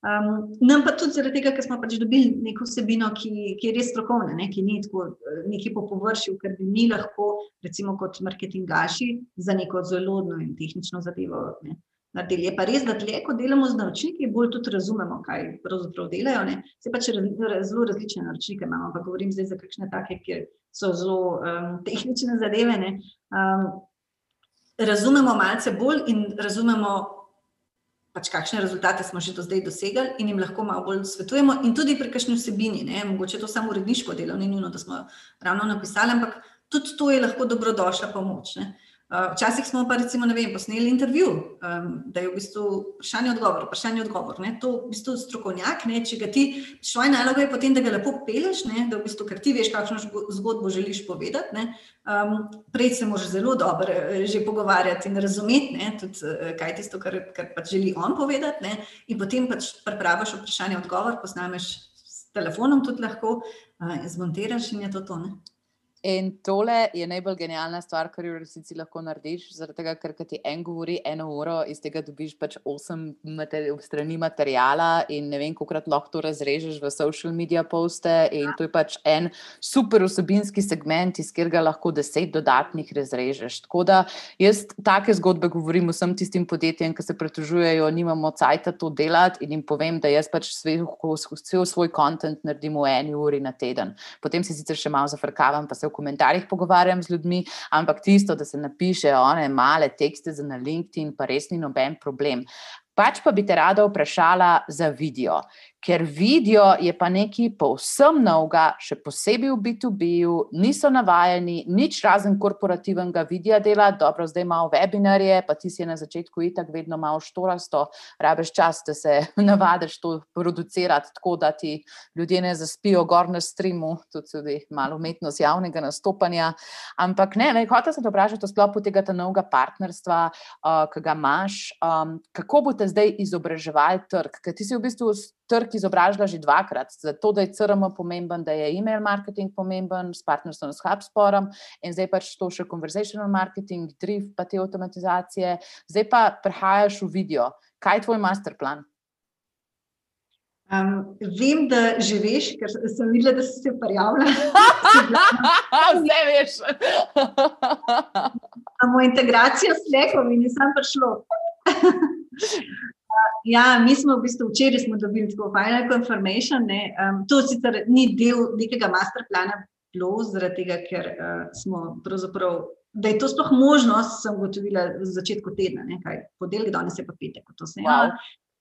Um, nam pa tudi zaradi tega, ker smo pač dobili neko vsebino, ki, ki je res strokovna, ne, ki ni tako neki po površju, ker bi mi lahko, recimo kot marketingaši, za neko zelo odno in tehnično zadevo. Ne naredili. Je pa res, da tle, ko delamo z naročniki, bolj tudi razumemo, kaj pravzaprav delajo. Ne. Se pa če zelo različne naročnike imamo, pa govorim zdaj za kakšne take, ki so zelo um, tehnične zadeve. Um, razumemo malce bolj in razumemo. Pač kakšne rezultate smo že do zdaj dosegli, in jim lahko malo bolj svetujemo, in tudi pri kakšni vsebini. Ne? Mogoče to samo uredniško delo, ni nujno, da smo ravno napisali, ampak tudi to je lahko dobrodošla pomoč. Ne? Eh, včasih smo pa, recimo, vem, posneli intervju, da je v bistvu vprašanje odgovor, vprašanje odgovor. Ne? To v bistvu strokovnjak, ne? če ga ti, svoje naloge je potem, da ga lepo peleš, ne? da v bistvu, ker ti veš, kakšno zgodbo želiš povedati. Um, prej se moraš zelo dobro eh, že pogovarjati in razumeti, ne? tudi uh, kaj je tisto, kar, kar pač želi on povedati. Ne? In potem pač pripraviš vprašanje odgovor, posnameš s telefonom tudi lahko, uh, zmontiraš in je to to. In tole je najbolj genialna stvar, kar v resnici lahko narediš, zaradi tega, ker ti en govori eno uro, iz tega dobiš pač osem materi strani materijala in ne vem, kolikrat lahko to razrežeš v social media poste. In to je pač en super vsebinski segment, iz katerega lahko deset dodatnih razrežeš. Tako da jaz take zgodbe govorim vsem tistim podjetjem, ki se pretužujejo, nimamo cajta to delati in jim povem, da jaz pač cel svoj kontent naredim v eni uri na teden. Potem se sicer še malo zafrkavam, pa se v komentarjih pogovarjam z ljudmi, ampak tisto, da se napišejo one male tekste za na LinkedIn, pa res ni noben problem. Pač pa bi te rada vprašala za video ker vidijo, je pa nekaj povsem novega, še posebej v B2B-ju, niso navajeni, nič razen korporativnega videa dela, dobro, zdaj imamo webinarje, pa ti si na začetku itak vedno malo štorasto, rabeš čas, da se navadiš to producirati tako, da ti ljudje ne zaspijo gor na streamu, tudi, tudi malo umetnost javnega nastopanja. Ampak ne, ne hotel sem te vprašati o sklopu tega novega partnerstva, uh, ki ga imaš, um, kako boste zdaj izobraževali trg, ker ti si v bistvu trg izobražila že dvakrat, zato da je CRM pomemben, da je e-mail marketing pomemben, s partnerstvom s HubSpotom in zdaj pač to še conversational marketing, drift, pa te avtomatizacije. Zdaj pa prehajaš v video. Kaj je tvoj master plan? Um, vem, da že veš, ker sem videla, da si se prijavila. Vse veš. Imamo integracijo s lekom in nisem prišlo. Ja, mi smo v bistvu včeraj dobili tako final confirmation. Um, to sicer ni del nekega master plana, bilo zaradi tega, ker uh, smo pravzaprav. Da je to sploh možnost, sem ugotovila v začetku tedna, nekaj podeljka, danes je pa petek. Wow.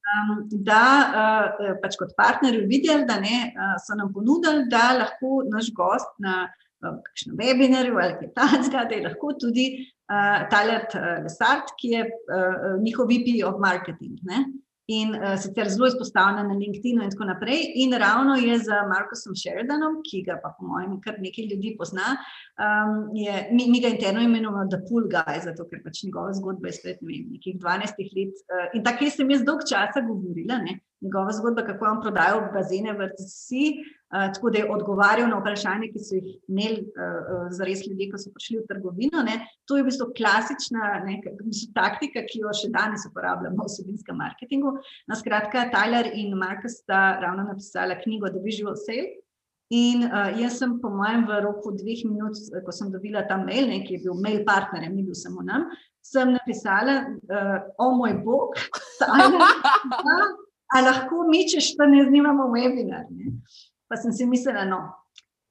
Um, da uh, pač kot partnerju videli, da ne, uh, so nam ponudili, da lahko naš gost na uh, kakšnem webinarju ali kaj takega, da je lahko tudi uh, Taler Lesart, ki je uh, njihov VP of marketing. Ne? in uh, sicer zelo izpostavljena na LinkedIn in tako naprej. In ravno je z Markusom Sheridanom, ki ga pa po mojem kar nekaj ljudi pozna, um, je, mi, mi ga interno imenujemo The Pool Guy, zato ker pač njegova zgodba je spet ne vem, nekih 12 let. Uh, in tako sem jaz dolg časa govorila, ne, njegova zgodba, kako je on prodajal bazene v RTC. Uh, tako da je odgovarjal na vprašanje, ki so jih imeli uh, za res ljudje, ko so prišli v trgovino. Ne. To je v bistvu klasična ne, taktika, ki jo še danes uporabljamo v osebinskem marketingu. Na skratka, Tyler in Markus sta ravno napisala knjigo The Visual Sale. In uh, jaz sem, po mojem, v roku dveh minut, ko sem dobila ta mail, ne, ki je bil mail partnerjem, ni bil samo nam, sem napisala, uh, o moj bog, ali lahko mi, če še ne znimamo webinar. Ne. Pa sem si mislila, no,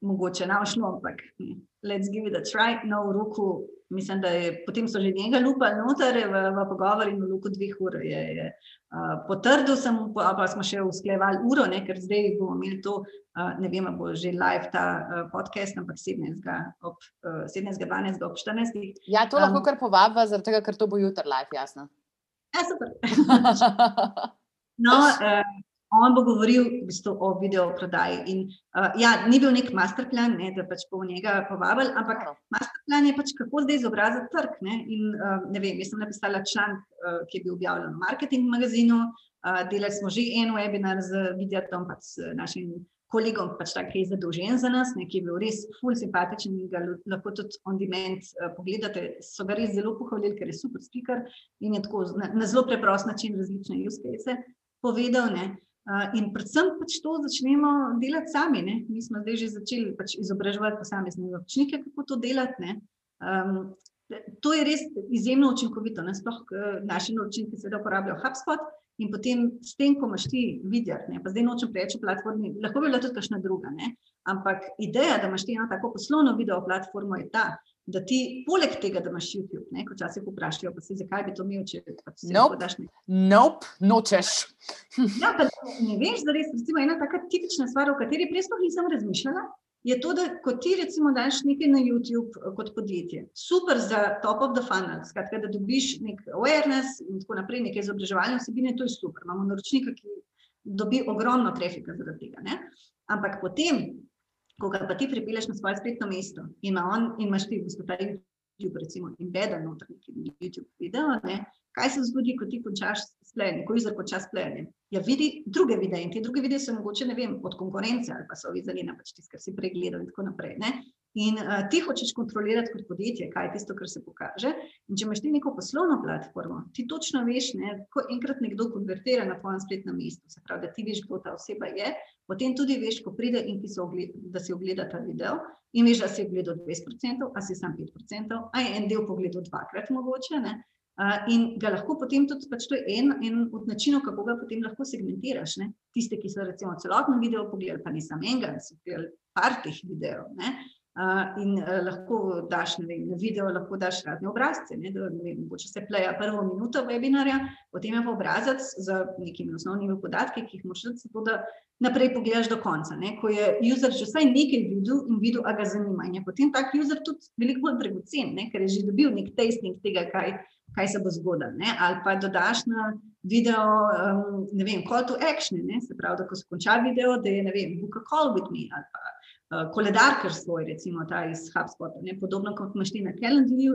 mogoče nam šlo, ampak ne. let's give it a try. No, v roku, mislim, da je potem so že njega lupali noter v, v pogovor in v roku dveh ur je, je uh, potrdil, sem, pa smo še usklejevali uro, ne, ker zdaj bomo imeli to, uh, ne vem, bo že live ta uh, podcast, ampak 17. ob uh, 17. 12. ob 14. Ja, to lahko um, kar povabva, zaradi tega, ker to bo jutri live, jasno. Ja, super. no, uh, on bo govoril v bistvu o video prodaji. In, uh, ja, ni bil nek masterplan, ne, da pač bo njega povabil, ampak masterplan je pač kako zdaj izobraziti trg. Ne. In, uh, ne vem, jaz sem napisala članek, uh, ki je bil objavljen v marketing magazinu. Uh, delali smo že en webinar z Vidjatom, pač s našim kolegom, pač tak, ki je zadolžen za nas, ne, ki je bil res ful simpatičen in ga lahko tudi on demand uh, pogledate. So ga res zelo pohvalili, ker je super speaker in je tako na, na zelo preprost način različne use case povedal. Ne. In predvsem pač to začnemo delati sami. Ne? Mi smo zdaj že začeli pač izobraževati posamezne vrčnike, kako to delati. Um, to je res izjemno učinkovito. Ne? Sploh naši naročniki seveda uporabljajo HubSpot in potem s tem, ko imaš ti videti, pa zdaj nočem preveč o platformi, lahko bi bila tudi kakšna druga. Ne? Ampak ideja, da imaš ti eno tako poslovno video platformo, je ta, da ti, poleg tega, da imaš YouTube, ne, ko časi vprašajo, pa se zakaj bi to imel, če pač se nope. podaš nekaj. Nope, nočeš. ja, ne veš, da res, recimo, ena taka tipična stvar, o kateri prej sploh nisem razmišljala, je to, da ko ti recimo daš nekaj na YouTube eh, kot podjetje, super za top of the funnel, skratka, da dobiš nek awareness in tako naprej, neke izobraževalne vsebine, to je super. Imamo naročnika, ki dobi ogromno trafika zaradi tega. Ne? Ampak potem, ko ga pa ti pripeleš na svoje spletno mesto in, ima on, in imaš ti v bistvu ta YouTube, recimo, embedden noter neki YouTube video, ne, kaj se zgodi, ko ti končaš splenje, ko izra konča splenje? Ja, vidi druge videe in ti druge videe so mogoče, ne vem, od konkurence ali pa so vizalina, pač tisti, kar si pregledal in tako naprej. Ne. In uh, ti hočeš kontrolirati kot podjetje, kaj je tisto, kar se pokaže. In če imaš ti neko poslovno platformo, ti točno veš, ne, ko enkrat nekdo konvertira na tvojem spletnem mestu, se pravi, da ti veš, kdo ta oseba je, potem tudi veš, ko pride in ki so ogled, da si ogleda ta video in veš, da si ogledal 20%, a si sam 5%, a je en del pogledal dvakrat mogoče. Ne, uh, in ga lahko potem tudi, pač to je en, en od načinov, kako ga potem lahko segmentiraš. Ne. Tiste, ki so recimo celotno video pogledali, pa nisem enega, so gledali par teh videov. In uh, lahko daš vem, na video, lahko daš razne obrazce. Ne, da, ne vem, če se pleja prvo minuto webinarja, potem je pa obrazec z nekimi osnovnimi podatki, ki jih moraš tudi zato, da naprej pogledaš do konca. Ne, ko je user že vsaj nekaj videl in videl, a ga zanima. In je potem tak user tudi veliko bolj dragocen, ker je že dobil nek tasting tega, kaj, kaj se bo zgodilo. Ali pa dodaš na video, um, ne vem, call to action, ne, se pravi, da ko se konča video, da je, ne vem, book a call with me ali pa uh, koledar, svoj, recimo ta iz HubSpota, ne? podobno kot imaš ti na Calendly,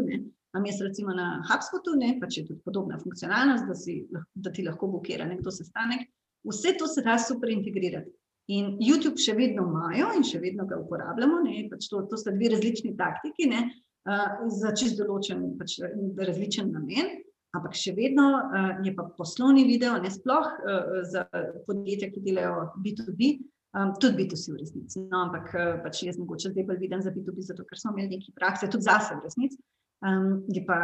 imam jaz recimo na HubSpotu, ne? pa če je tudi podobna funkcionalnost, da, si, da ti lahko blokira nekdo sestanek. Vse to se da super integrirati. In YouTube še vedno imajo in še vedno ga uporabljamo, pač to, to sta dve različni taktiki ne? uh, za čist določen, pač različen namen. Ampak še vedno uh, je pa poslovni video, ne sploh uh, za podjetja, ki delajo B2B, Um, tudi biti vsi v resnici. No, ampak eh, pač jaz mogoče zdaj bolj vidim za biti, zato ker smo imeli nekaj prakse, tudi zase v resnici. Um, je pa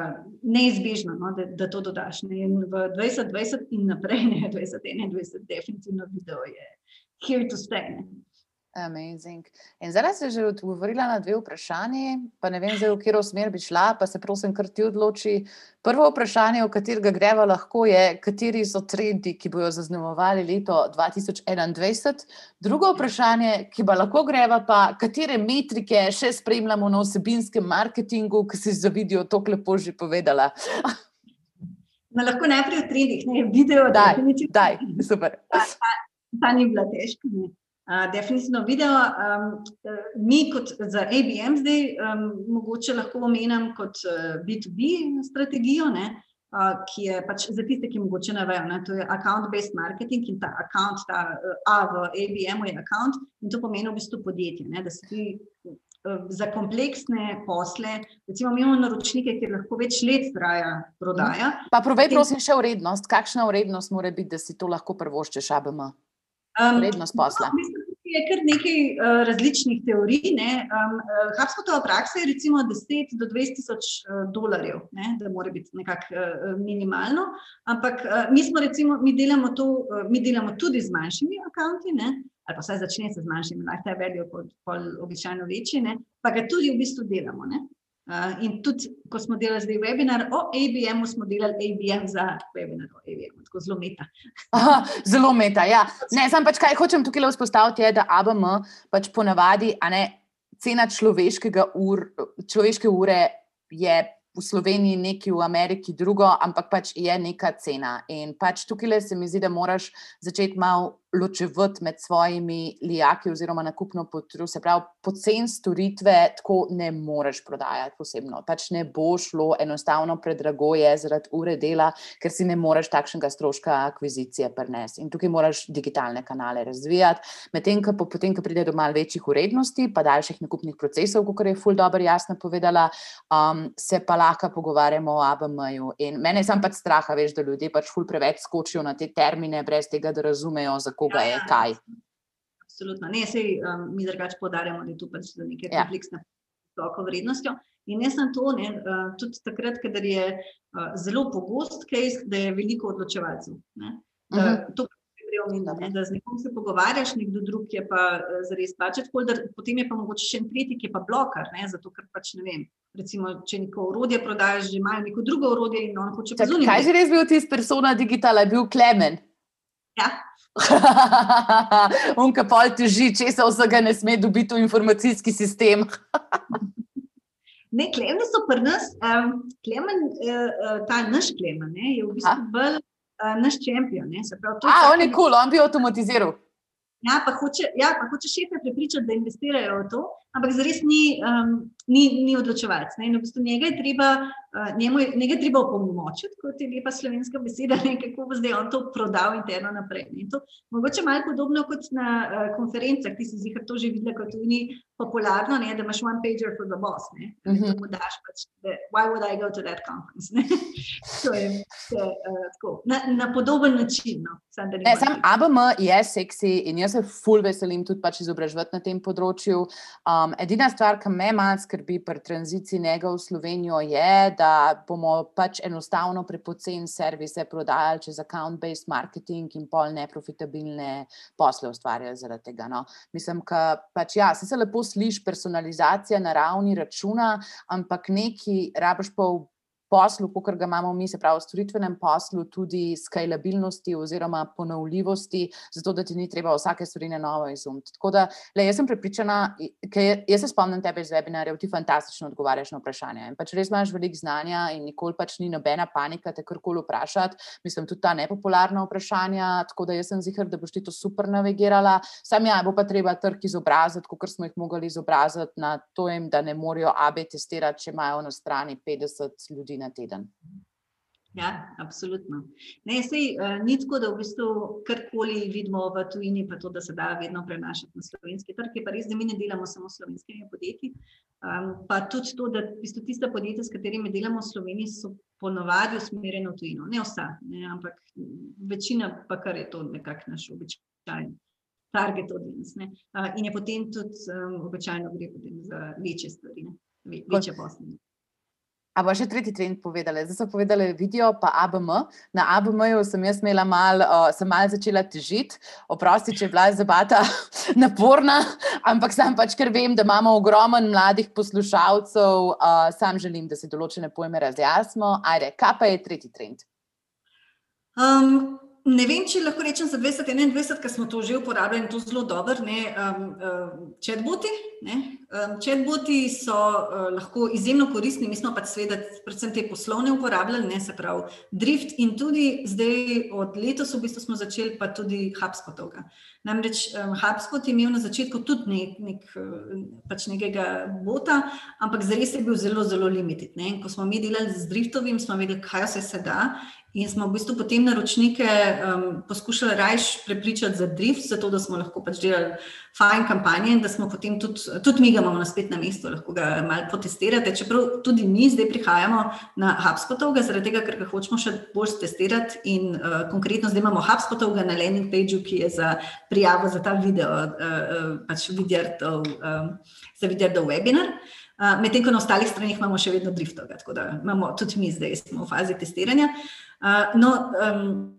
neizbežno, no, da, da to dodaš. Ne. In v 2020 in naprej, ne 2021, definitivno video je here to stay. Ne. Amazing. In zdaj se že odgovorila na dve vprašanje, pa ne vem, zdaj, v katero smer bi šla, pa se prosim, kar ti odloči. Prvo vprašanje, o katerega greva lahko, je, kateri so trendi, ki bodo zaznamovali leto 2021. Drugo vprašanje, ki pa lahko greva, pa katere metrike še spremljamo na osebinskem marketingu, ki si za video to lepo že povedala. No, lahko najprej o trendih, ne video, da je to nekaj. Super. Ta, ta, ta ni bila težka. Ne definitivno video. Um, mi, kot za ABM, zdaj um, mogoče lahko omenjam kot B2B uh, strategijo. Ne? uh, ki je pač za tiste, ki mogoče ne vejo, ne, to je account-based marketing in ta account, ta uh, A v ABM-u je account in to pomeni v bistvu podjetje, ne, da se ti za kompleksne posle, recimo imamo naročnike, ki lahko več let traja prodaja. Pa provej prosim še vrednost, kakšna vrednost mora biti, da si to lahko prvoščeš ABM? Um, vrednost posla. No, je kar nekaj uh, različnih teorij. Um, uh, HubSpotova praksa je recimo 10 do 20 tisoč uh, dolarjev, ne, da mora biti nekako uh, minimalno. Ampak uh, mi smo recimo, mi delamo, to, uh, mi delamo tudi z manjšimi akanti, ali pa vsaj začne se z manjšimi, lahko je veljo, pol običajno večji, ne, pa ga tudi v bistvu delamo. Ne. Uh, in tudi, ko smo delali zdaj webinar o ABM-u, smo delali ABM za webinar o ABM-u, tako zelo meta. Aha, zelo meta, ja. Ne, sam pač kaj hočem tukaj vzpostaviti, je, da ABM pač ponavadi, a ne, cena ur, človeške ure je v Sloveniji nekaj, v Ameriki drugo, ampak pač je neka cena. In pač tukaj se mi zdi, da moraš začeti malo ločevati med svojimi lijaki oziroma nakupno potru. Se pravi, pocen storitve tako ne moreš prodajati posebno. Pač ne bo šlo enostavno predrago je zaradi ure dela, ker si ne moreš takšnega stroška akvizicije prenesti. In tukaj moraš digitalne kanale razvijati. Medtem, ko potem, ko pride do mal večjih urednosti, pa daljših nakupnih procesov, kot je Ful dobro jasno povedala, um, se pa lahko pogovarjamo o ABM-ju. In mene je sam pač strah, veš, da ljudje pač ful preveč skočijo na te termine, brez tega, da razumejo, koga ja, je ja. kaj. Absolutno. Ne, sej, um, mi drugače podarjamo, da je tu pač nekaj ja. kompleksne visoko vrednostjo. In jaz sem to, ne, uh, tudi takrat, kadar je uh, zelo pogost case, da je veliko odločevalcev. Ne, da, uh mhm. -huh. To je omenjeno, da z nekom se pogovarjaš, nekdo drug je pa uh, zares budget holder, potem je pa mogoče še en tretji, ki je pa blokar, ne, zato ker pač ne vem. Recimo, če neko urodje prodajaš, že imajo neko drugo urodje in on hoče pa zunaj. Kaj že res bil tisti persona digitala, je bil Klemen? Ja. Unka pol teži, če se vsega ne sme dobiti v informacijski sistem. ne, klemen so pri nas, um, klemen, uh, ta naš klemen ne, je v bistvu bolj uh, naš čempion. A, on je kul, cool, on bi avtomatiziral. Ja, pa hoče, ja, pa hoče šefe prepričati, da investirajo v to, ampak zares ni, um, ni, ni odločevalec. In v bistvu njega je treba njemu je nekaj treba opolnomočiti, kot je lepa slovenska beseda, ne, kako bo zdaj on to prodal interno naprej. Ne. To mogoče malo podobno kot na uh, konferencah, ti si zihar to že videla, kot ni popularno, ne, da imaš one pager for the boss. Ne, uh -huh. daš pač, da, why would I go to that conference? Ne. to je, to je uh, tako, na, na podoben način. No. Sam, ne, sam ABM je seksi in jaz se ful veselim tudi pač izobraževati na tem področju. Um, edina stvar, ki me malo skrbi pri tranziciji njega v Slovenijo, je, da bomo pač enostavno prepocen servise prodajali čez account-based marketing in pol neprofitabilne posle ustvarjali zaradi tega. No. Mislim, da pač ja, se lepo sliši personalizacija na ravni računa, ampak neki rabiš pa v poslu, kot ga imamo mi, se pravi, v storitvenem poslu, tudi skalabilnosti oziroma ponovljivosti, zato da ti ni treba vsake stvari na novo izumiti. Tako da, le, jaz sem prepričana, ker jaz se spomnim tebe iz webinarjev, ti fantastično odgovarjaš na vprašanja. In pač res imaš veliko znanja in nikoli pač ni nobena panika te karkoli vprašati. Mislim, tudi ta nepopularna vprašanja, tako da jaz sem zihar, da boš ti to super navigirala. Sam ja, bo pa treba trg izobraziti, kot smo jih mogli izobraziti na to, jim, da ne morajo AB testirati, če imajo na strani 50 ljudi na teden. Ja, absolutno. Ne, sej, uh, ni tako, da v bistvu karkoli vidimo v tujini, pa to, da se da vedno prenašati na slovenski trg. Je pa res, da mi ne delamo samo s slovenskimi podjetji. Um, pa tudi to, da v bistvu tiste podjetja, s katerimi delamo v Sloveniji, so ponovadi usmerjene v tujino. Ne vsa, ne, ampak večina pa kar je to nekako naš običajen target audience. Uh, in je potem tudi um, običajno gre za večje stvari, ne, večje posle. A bo še tretji trend povedali? Zdaj so povedali video, pa ABM. Na ABM-ju sem jaz imela mal, uh, sem mal začela težiti. Oprosti, če je bila zabata naporna, ampak sam pač, ker vem, da imamo ogromen mladih poslušalcev, uh, sam želim, da se določene pojme razjasnimo. Ajde, kaj pa je tretji trend? Um, Ne vem, če lahko rečem za 2021, ker smo to že uporabljali in to zelo dobro, ne, um, um, chatboti. Ne, Chatboti so uh, lahko izjemno koristni, mi smo pa seveda predvsem te poslovne uporabljali, ne se pravi Drift in tudi zdaj od letos v bistvu smo začeli pa tudi HubSpotovga. Namreč um, HubSpot je imel na začetku tudi nek, nek, pač nekega bota, ampak zares je bil zelo, zelo limited. Ne? Ko smo mi delali z Driftovim, smo vedeli, kaj vse se da In smo v bistvu potem naročnike um, poskušali rajš prepričati za drift, zato da smo lahko pač delali fajn kampanje in da smo potem tudi, tudi mi ga imamo na spletnem mestu, lahko ga malo potestirate. Čeprav tudi mi zdaj prihajamo na HubSpotov, zaradi tega, ker ga hočemo še bolj testirati in uh, konkretno zdaj imamo HubSpotov na landing pageu, ki je za prijavo za ta video, uh, uh, pač vidjardov, um, za vidjardov webinar. Medtem ko na ostalih stranih imamo še vedno driftov, tako da imamo tudi mi zdaj smo v fazi testiranja. Uh, no, um,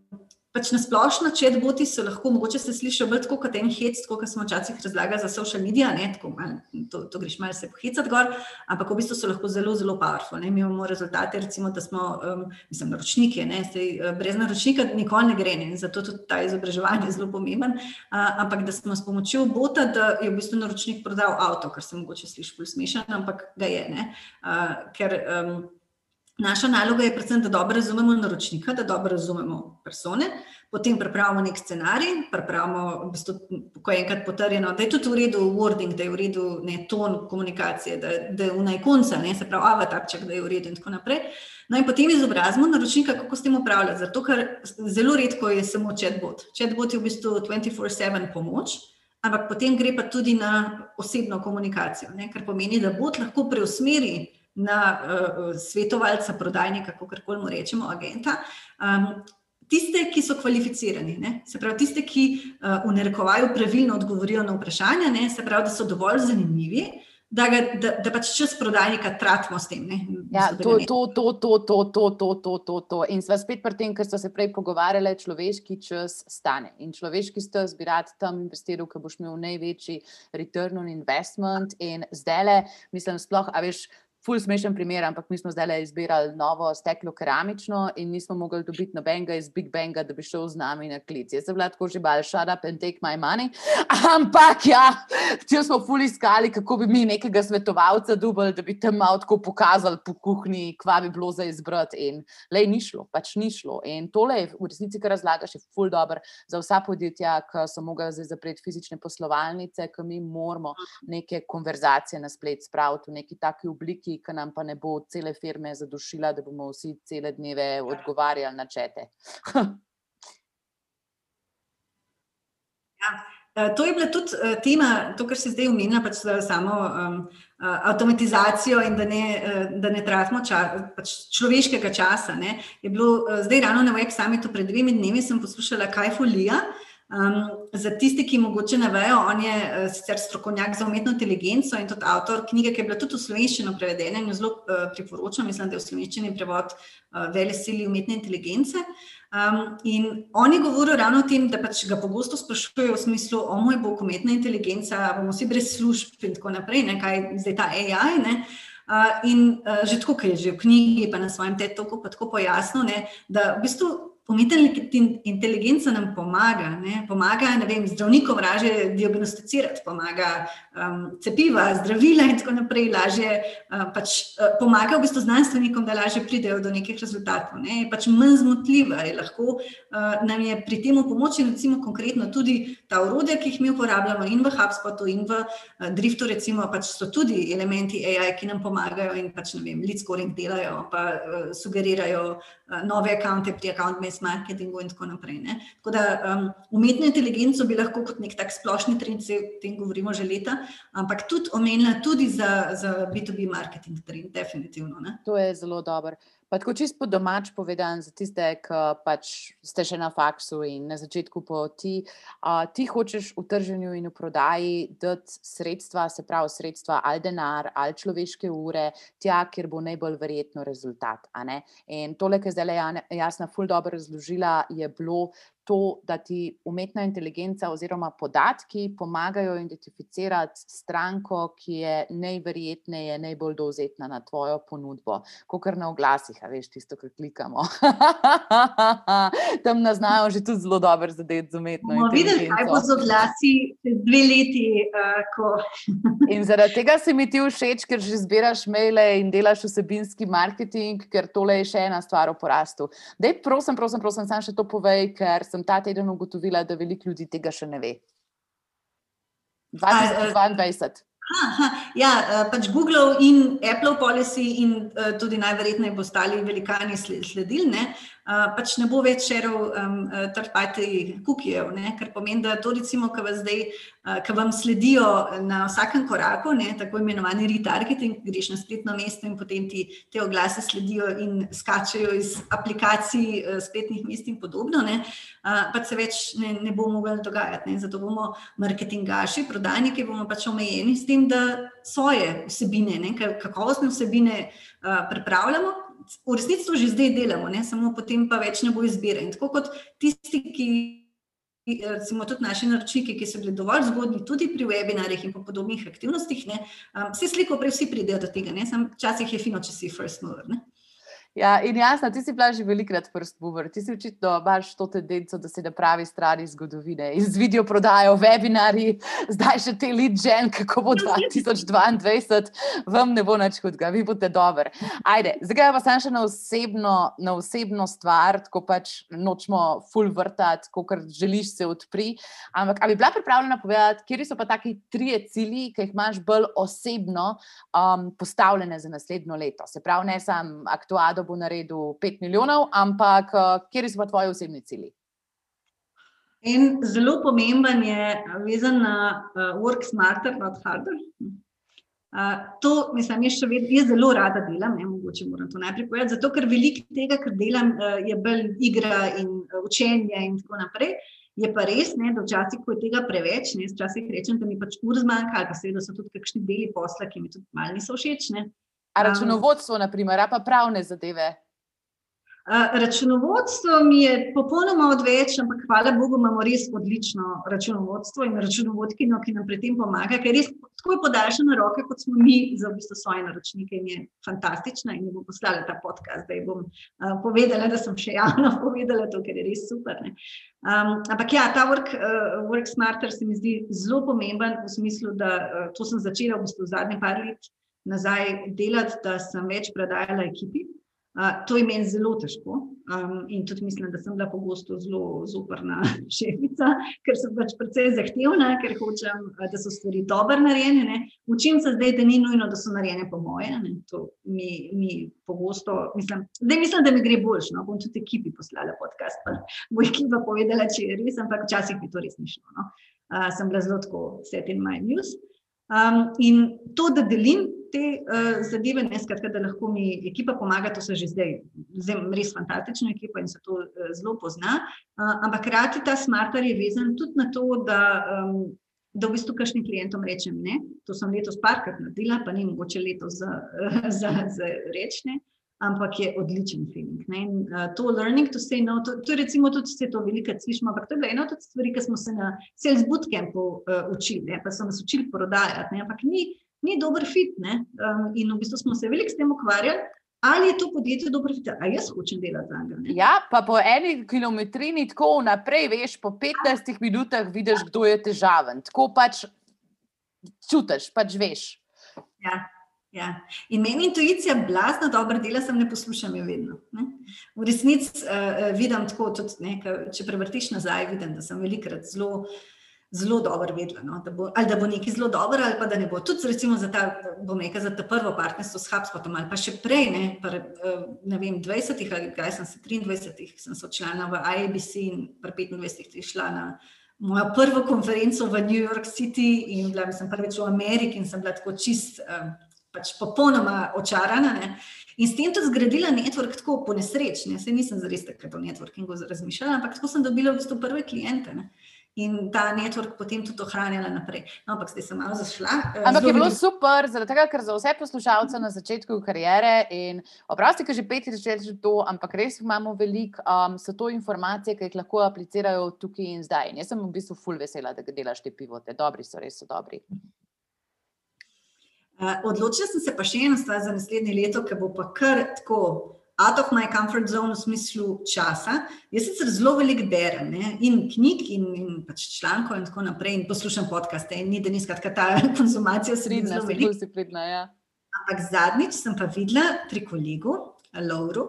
pač na splošno, če boti so lahko, mogoče se sliši bolj tako kot en hec, kot smo včasih razlagali za social medije, ne, tako mal, to, to greš malo se pohecati gor, ampak v bistvu so lahko zelo, zelo powerful. Ne. Mi imamo rezultate, recimo, da smo, um, mislim, naročniki, ne, sej, uh, brez naročnika nikoli ne gre, ne, zato tudi ta izobraževanje je zelo pomemben, uh, ampak da smo s pomočjo bota, da je v bistvu naročnik prodal avto, kar se mogoče sliši bolj smešno, ampak ga je, ne, uh, ker um, Naša naloga je predvsem, da dobro razumemo naročnika, da dobro razumemo persone, potem pripravimo nek scenarij, pripravimo, ko je enkrat potrjeno, da je tudi v redu wording, da je v redu ne, ton komunikacije, da, da je v najkonca, ne, se pravi avatarček, da je v redu in tako naprej. No in potem izobrazimo naročnika, kako s tem upravljati, zato ker zelo redko je samo chatbot. Chatbot je v bistvu 24-7 pomoč, ampak potem gre pa tudi na osebno komunikacijo, ne, kar pomeni, da bot lahko preusmeri na uh, svetovalca, prodajnika, kako koli mu rečemo, agenta. Um, tiste, ki so kvalificirani, ne? se pravi, tiste, ki uh, v narekovaju pravilno odgovorijo na vprašanja, ne? se pravi, da so dovolj zanimivi. Da, ga, da, da pač čas prodajnika tratimo s tem. Ja, to, to, to, to, to, to, to, to, to, to. In sva spet pri tem, kar so se prej pogovarjali, človeški čas stane. In človeški čas bi rad tam investiral, ker boš imel največji return on investment. In zdaj le, mislim, sploh, a veš, ful smešen primer, ampak mi smo zdaj izbirali novo steklo keramično in nismo mogli dobiti nobenega iz Big Banga, da bi šel z nami na klic. Jaz sem bila tako že bal, shut up and take my money. Ampak ja, če smo ful iskali, kako bi mi nekega svetovalca dubali, da bi tam malo tako pokazali po kuhinji, kva bi bilo za izbrati. In le ni šlo, pač ni šlo. In tole je v resnici, kar razlagaš, je ful dobro za vsa podjetja, ki so mogli zdaj zapreti fizične poslovalnice, ki mi moramo neke konverzacije na splet spraviti v neki taki obliki, ki nam pa ne bo cele firme zadušila, da bomo vsi cele dneve odgovarjali na čete. ja. Eh, to je bila tudi eh, tema, to, kar se zdaj omenja, pač samo um, avtomatizacijo in da ne, da ne tratimo ča, pač človeškega časa. Ne. Je bilo zdaj ravno na Web Summitu pred dvemi dnevi, sem poslušala Kaj Folija. Um, za tiste, ki morda ne vejo, on je uh, sicer strokovnjak za umetno inteligenco in tudi avtor knjige, ki je bila tudi v slovenščino prevedena in jo zelo uh, priporočam. Mislim, da je v slovenščini prevod uh, Vele sili umetne inteligence. Um, in on je govoril ravno o tem, da pač ga pogosto sprašujejo v smislu, o moj bog, umetna inteligenca, bomo vsi brez služb in tako naprej, ne, kaj zdaj ta AI. Ne. Uh, in uh, že tako, ki je že v knjigi, pa na svojem TED-u, pa tako pojasnil, ne, da v bistvu Umetna inteligenca nam pomaga, ne? pomaga ne vem, zdravnikom lažje diagnosticirati, pomaga um, cepiva, zdravila in tako naprej. Lažje, uh, pač, uh, pomaga v bistvu znanstvenikom, da lažje pridejo do nekih rezultatov. Ne? Je pač manj zmotljiva, je lahko uh, nam je pri tem pomoč in recimo konkretno tudi ta urodja, ki jih mi uporabljamo in v HubSpotu in v uh, Driftu, recimo, pač so tudi elementi AI, ki nam pomagajo in pač ne vem, lead scoring delajo, pa uh, sugerirajo uh, nove akonte pri account-based marketingu in tako naprej. Ne. Tako da um, umetno inteligenco bi lahko kot nek tak splošni trend, se o tem govorimo že leta, ampak tudi omenila tudi za, za B2B marketing trend, definitivno. Ne. To je zelo dobro. Pa tako čisto domač povedan, za tiste, ki pač ste še na faksu in na začetku poti, uh, ti hočeš v trženju in v prodaji dati sredstva, se pravi sredstva ali denar ali človeške ure, tja, kjer bo najbolj verjetno rezultat. In tole, ki je zdaj jasna, ful dobro razložila, je bilo to, da ti umetna inteligenca oziroma podatki pomagajo identificirati stranko, ki je najverjetneje najbolj dovzetna na tvojo ponudbo, kot kar na oglasih, veš, tisto, kar klikamo. Tam nas znajo že tudi zelo dobro zadeti z umetno inteligenco. Videti, kaj bo z oglasi čez dve leti. Uh, ko... in zaradi tega se mi ti všeč, ker že zbiraš maile in delaš vsebinski marketing, ker tole je še ena stvar v porastu. Dej, prosim, prosim, prosim, sam še to povej, ker sem ta teden ugotovila, da veliko ljudi tega še ne ve. 2022. Aha, ja, eh, pač Google in Apple policy in uh, tudi najverjetneje bo ostali velikani sledili. Ne? Uh, pač ne bo več šeril um, trpati kukijev, kar pomeni, da to recimo, ki vas zdaj, uh, ki vam sledijo na vsakem koraku, ne, tako imenovani retargeting, greš na spletno mesto in potem ti te oglase sledijo in skačajo iz aplikacij uh, spletnih mest in podobno, ne, uh, pač se več ne, ne bo mogel dogajati. Ne. Zato bomo marketingaši, prodajniki, bomo pač omejeni s tem, da svoje vsebine, ne, kakovostne vsebine uh, pripravljamo v resnici to že zdaj delamo, ne? samo potem pa več ne bo izbire. In tako kot tisti, ki. Recimo, tudi naši naročniki, ki so bili dovolj zgodni, tudi pri webinarjih in podobnih aktivnostih, ne, um, vse sliko, prej vsi pridejo do tega. Včasih je fino, če si first mover. Ne. Ja, in jasno, ti si bila že velikrat prst buber, ti si očitno imaš to tendenco, da si na pravi strani zgodovine. Iz video prodajo, webinari, zdaj še te lead gen, kako bo 2022, vam ne bo nič hudega, vi boste dober. Ajde, zdaj pa sem še na osebno, na osebno stvar, ko pač nočemo full vrtati, ko kar želiš se odpri. Ampak, ali bi bila pripravljena povedati, kje so pa taki trije cilji, ki jih imaš bolj osebno um, postavljene za naslednjo leto? Se pravi, ne samo aktualno bo naredil 5 milijonov, ampak uh, kje so pa tvoji osebni cilji? En zelo pomemben je vezan na uh, work smarter, not harder. Uh, to, mislim, jaz, vedno, jaz zelo rada delam, ne mogoče moram to najprej povedati, zato ker veliko tega, kar delam, uh, je bolj igra in uh, učenje in tako naprej. Je pa res, ne, da včasih, ko je tega preveč, ne, včasih rečem, da mi pač ur zmanjka, ali pa seveda so tudi kakšni deli posla, ki mi tudi malo niso všeč. Ne. A računovodstvo, naprimer, pa pravne zadeve. Računovodstvo mi je popolnoma odveč, ampak hvala Bogu, imamo res odlično računovodstvo in računovodkino, ki nam pri tem pomaga, ker je res tako podaljšana roke, kot smo mi za v bistvu svoje naročnike in je fantastična in bom poslala ta podcast, da ji bom uh, povedala, da sem še javno povedala to, ker je res super. Um, ampak ja, ta work, uh, work smarter se mi zdi zelo pomemben v smislu, da uh, to sem začela v bistvu v zadnje par let nazaj delati, da sem več predajala ekipi. Uh, to je meni zelo težko um, in tudi mislim, da sem bila pogosto zelo zoprna šefica, ker sem pač precej zahtevna, ker hočem, da so stvari dobro narejene. Ne. Učim se zdaj, da ni nujno, da so narejene po moje. Ne. To mi, mi pogosto, mislim, zdaj mislim, da mi gre boljš. No. Bom tudi ekipi poslala podcast, pa bo ekipa povedala, če je res, ampak včasih mi to res ni šlo. No. Uh, sem bila zelo tako set in my news. Um, in to, da delim te uh, zadeve, ne skratka, da lahko mi ekipa pomaga, to so že zdaj, zdaj res fantastična ekipa in se to uh, zelo pozna. Uh, ampak hkrati ta smarter je vezan tudi na to, da, um, da v bistvu kakšnim klientom rečem ne. To sem letos parkrat naredila, pa ni mogoče letos za, za, za rečne. Ampak je odličen film. Uh, to learning to say no, to, to recimo tudi vse to velike slišimo, ampak to je bila ena od stvari, ki smo se na sales bootcampu uh, učili, ne? pa so nas učili prodajati. Ne? Ampak ni, ni dober fit. Um, in v bistvu smo se veliko s tem ukvarjali. Ali je to podjetje dobro fit, ali jaz hočem delati za njega? Ja, pa po eni kilometrini tako naprej, veš, po 15 minutah vidiš, kdo je težaven. Tako pač čutiš, pač veš. Ja. Ja. In meni intuicija blazno dobro dela, sem ne poslušam jo vedno. Ne? V resnici uh, vidim tako, tudi, ne, če prevrtiš nazaj, vidim, da sem velikrat zelo uh, zelo dobro vedela, no, da bo, ali da bo nekaj zelo dobro, ali pa da ne bo. Tudi recimo za ta, bom rekel, za ta prvo partnerstvo s HubSpotom, ali pa še prej, ne, pa, eh, ne vem, 20 ali kaj sem se, 23 sem se odšla v IABC in pri 25 šla na mojo prvo konferenco v New York City in bila sem prvič v Ameriki in sem bila tako čist, eh, pač popolnoma očarana. Ne. In s tem tudi zgradila network tako po nesreč, ne. se nisem zares takrat o networkingu razmišljala, ampak tako sem dobila v bistvu prve klijente. Ne. In ta network potem tudi ohranjala naprej. No, ampak zdaj sem malo zašla. eh, Ampak je bilo veliko- super, zaradi tega, ker za vse poslušalce na začetku kariere in oprosti, ker že petič že to, ampak res imamo veliko, um, so to informacije, ki jih lahko aplicirajo tukaj in zdaj. In jaz sem v bistvu full vesela, da delaš te pivote. Dobri so, res so dobri. Uh, odločila sem se pa še eno stvar za naslednje leto, ki bo pa kar tako out of my comfort zone v smislu časa. Jaz sicer zelo veliko berem ne? in knjig, in, in pač člankov, in tako naprej, in poslušam podcaste. In ni da ni skratka ta konzumacija, Pridna, zelo veliko. si pridna, ja. Ampak zadnjič sem pa videla pri kolegu, Lauru,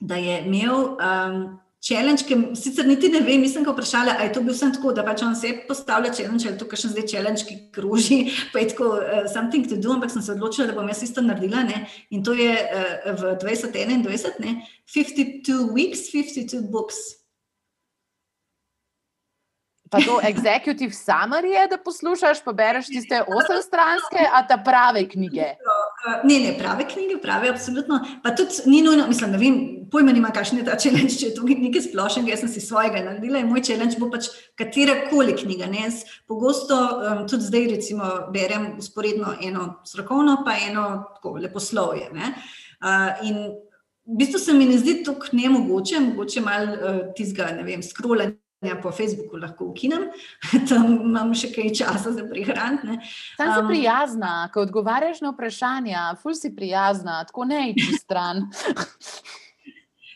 da je imel um, challenge, ki sicer niti ne vem, nisem ga vprašala, ali je to bil sem tako, da pač on se postavlja challenge, ali je to kakšen zdaj challenge, ki kroži, pa je tako uh, something to do, ampak sem se odločila, da bom jaz isto naredila. Ne? In to je uh, v 2021, ne? 52 weeks, 52 books. Pa to executive summary je, da poslušaš, pa bereš tiste osemstranske, a ta prave knjige. Uh, ne, ne, prave knjige, prave, absolutno. Pa tudi ni nujno, mislim, ne vem, pojma nima, kakšen je ta challenge, če je to nekaj splošnega, jaz sem si svojega naredila in moj challenge bo pač katerakoli knjiga. Ne? Jaz pogosto um, tudi zdaj, recimo, berem usporedno eno strokovno, pa eno tako leposlovje. Uh, in v bistvu se mi ne zdi tako nemogoče, mogoče malo uh, tizga, ne vem, scrollanja. Po Facebooku lahko ukinem, tam imam še kaj časa za prihraniti. Sam si Um, prijazna, ko odgovarjaš na vprašanja, ful si prijazna, tako ne idi stran.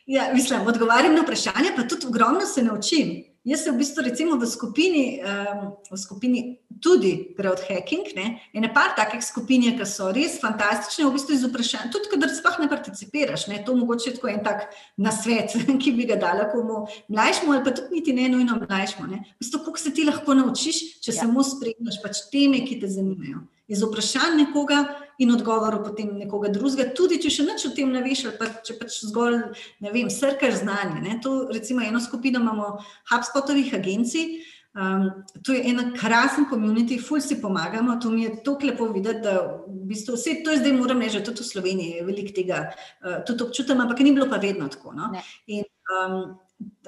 Ja, mislim, odgovarjam na vprašanje, pa tudi ogromno se naučim. Jaz se v bistvu recimo v skupini, um, v skupini tudi Growth Hacking, ne, ene par takih skupin, je, ki so res fantastične, v bistvu iz vprašanj, tudi kadar sploh ne participiraš, ne, to mogoče tako en tak nasvet, ki bi ga dala komu mlajšemu ali pa tudi niti ne nujno mlajšemu. Ne. V bistvu, koliko se ti lahko naučiš, če ja. samo spremljaš pač teme, ki te zanimajo. Iz vprašanj nekoga in odgovorov potem nekoga drugega, tudi če še nič o tem ne veš, ali pa če pač zgolj, ne vem, srkaš znanje. Ne. To, recimo, eno skupino imamo HubSpotovih agencij. Um, to je ena krasen komunity, ful si pomagamo. To mi je tako lepo videti, da v bistvu vse to zdaj, moram reči, tudi v Sloveniji je veliko tega, uh, tudi občutam, ampak ni bilo pa vedno tako. No? Ne. In, um,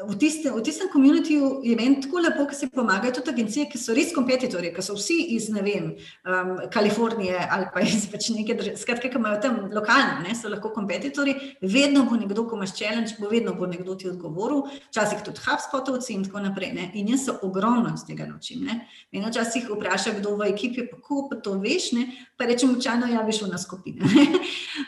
v, tiste, v tistem komunitiju je meni tako lepo, ker se pomagajo tudi agencije, ki so res kompetitorji, ki so vsi iz, ne vem, um, Kalifornije ali pa iz pač neke države, skratka, ki imajo tam lokalne, ne, so lahko kompetitorji. Vedno bo nekdo, ko imaš challenge, bo vedno bo nekdo ti odgovoril, včasih tudi HubSpotovci in tako naprej. Ne. In jaz se ogromno iz tega naučim. Ne. Mene včasih vpraša, kdo v ekipi, pa kako pa to veš, ne. pa rečem, očajno javiš v na skupine. ne.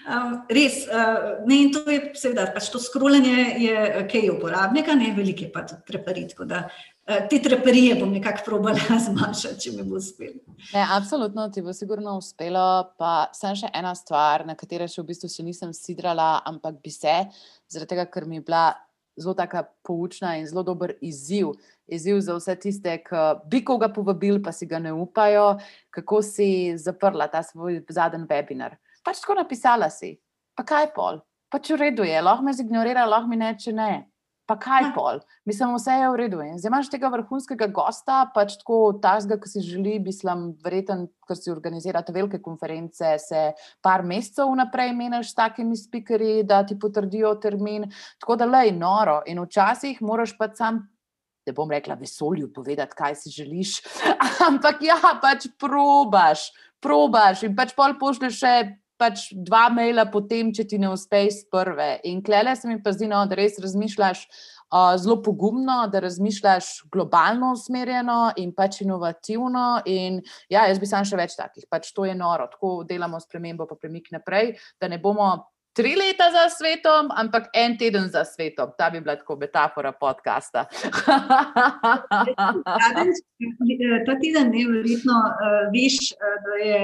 Um, res, uh, ne, in to je seveda, pač to scrollanje je kaj uporabnika, ne, veliko je pa tudi treparij, tako da uh, te treparije bom nekako probala zmanjšati, če mi bo uspelo. Ne, absolutno ti bo sigurno uspelo. Pa sem še ena stvar, na katero še v bistvu še nisem sidrala, ampak bi se, zaradi tega, ker mi je bila zelo taka poučna in zelo dober izziv. Izziv za vse tiste, ki bi koga povabili, pa si ga ne upajo, kako si zaprla ta svoj zadnji webinar. Pač tako napisala si, pa kaj pol, pač v redu je, lahko me zignorira, lahko mi ne, če ne. Pa kaj Ja. pol, mislim, vse je v redu. In zdaj imaš tega vrhunskega gosta, pač tako tazga, ki si želi, mislim, verjeten, ker si organizirate velike konference, se par mesecev vnaprej meniš s takimi speakerji, da ti potrdijo termin. Tako da le je noro. In včasih moraš pa sam. Ne bom rekla vesolju povedati, kaj si želiš, ampak ja, pač probaš, probaš in pač pol pošlješ še pač dva maila potem, če ti ne uspe iz prve. In klele se mi pa zdi, no, da res razmišljaš uh, zelo pogumno, da razmišljaš globalno usmerjeno in pač inovativno. In ja, jaz bi sam še več takih, pač to je noro, tako delamo spremembo, pa premik naprej, da ne bomo. Tri leta za svetom, ampak en teden za svetom. Ta bi bila tako metafora podcasta. Eh, Ta teden ne verjetno uh, veš, uh, da je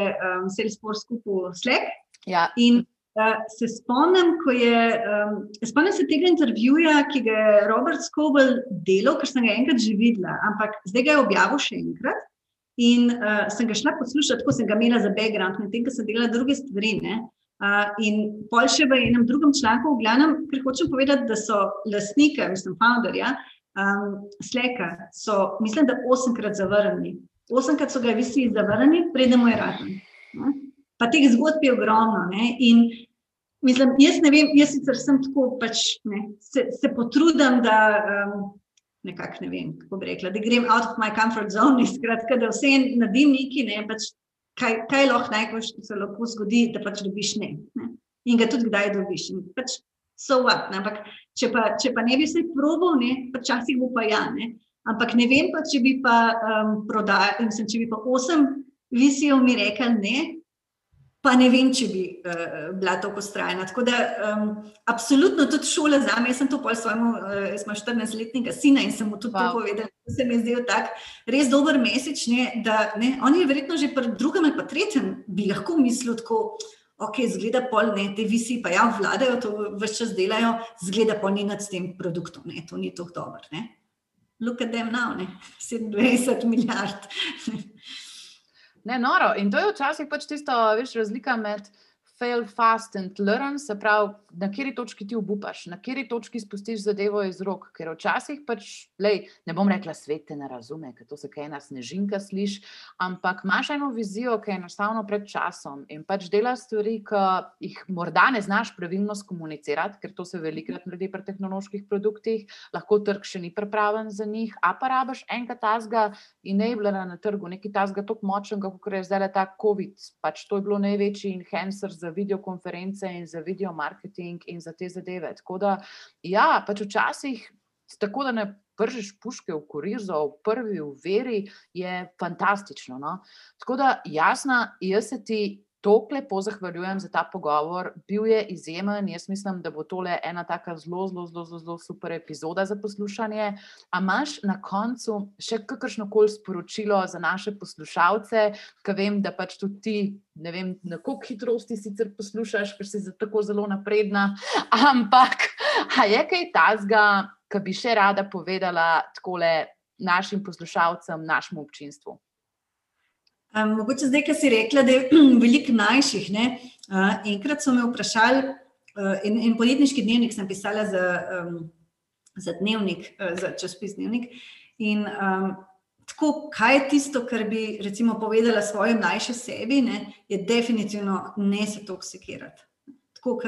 Salesforce kupil Slack. Ja, In uh, se spomnim, ko je, um, spomnim se tega intervjuja, ki ga je Robert Scoble delal, ker sem ga enkrat že videla, ampak zdaj ga je objavil še enkrat. In uh, sem ga šla poslušati, tako sem ga imela za background, medtem ko sem delala druge stvari. Ne? Uh, in pol še v enem drugem članku, v glavnem, ker hočem povedati, da so lastnike, mislim, founderja, um, Sleka, so, mislim, da osemkrat zavrnili. Osemkrat so ga visi zavrnili, preden mu je razen. Pa teh zgodb je ogromno. Ne? In mislim, jaz ne vem, jaz sicer sem tako pač, ne, se, se potrudim, da um, nekako ne vem, kako bi rekla, da grem out of my comfort zone, skratka, da vse naredim neki, ne, pač kaj, kaj lahko najbolj se lahko zgodi, da pač dobiš ne. ne. In ga tudi kdaj dobiš. In pač so what. Ne. Ampak če pa, če pa ne bi se probal, ne, včasih bo pa ja. Ne. Ampak ne vem pa, če bi pa um, prodajal, mislim, če bi pa osem visijo mi rekel ne, pa ne vem, če bi uh, bila tako strajna. Tako da, um, absolutno tudi šola za me, jaz sem to pol svojemu, uh, jaz imam 14-letnega sina in sem mu tudi wow. to povedala, da se mi je zdel tak res dober mesec, ne, da ne, on je verjetno že pri drugem ali pa tretjem bi lahko mislil tako, ok, zgleda pol ne, te visi pa ja, vladajo, to vse čas delajo, zgleda pol ni nad tem produktom, ne, to ni tako dobro. Look at them now, ne, 27 milijard. Ne, noro. In to je včasih pač tisto, veš, razlika med fail fast and learn, se pravi, na kateri točki ti obupaš, na kateri točki spustiš zadevo iz rok. Ker včasih pač, lej, ne bom rekla, svet te ne razume, ker to se kaj ena snežinka sliši, ampak imaš eno vizijo, ki je enostavno pred časom in pač delaš stvari, ki jih morda ne znaš pravilno skomunicirati, ker to se velikrat naredi pri tehnoloških produktih, lahko trg še ni pripraven za njih, a pa rabiš enega tazga enablera na trgu, neki tazga tako močen, kot je zdaj ta COVID, pač to je bilo največji enhancer za videokonference in za video marketing in za te zadeve. Tako da, ja, pač včasih tako, da ne pržiš puške v korizo, v prvi v veri, je fantastično. No? Tako da, jasna, jaz se ti tako lepo zahvaljujem za ta pogovor. Bil je izjemen, jaz mislim, da bo tole ena tako zelo, zelo, zelo, zelo, super epizoda za poslušanje. A imaš na koncu še kakršno koli sporočilo za naše poslušalce, ki vem, da pač tudi ti, ne vem, na koliko hitrosti sicer poslušaš, ker si tako zelo napredna, ampak a je kaj tazga, ki bi še rada povedala takole našim poslušalcem, našemu občinstvu? Um, mogoče zdaj, ki si rekla, da je veliko mlajših. Uh, enkrat so me vprašali, uh, in, in poletniški dnevnik sem pisala za, um, za dnevnik, uh, za časopis dnevnik. In, um, tako, kaj je tisto, kar bi recimo, povedala svoje mlajše sebi, ne, je definitivno ne se toksikirati. Tako,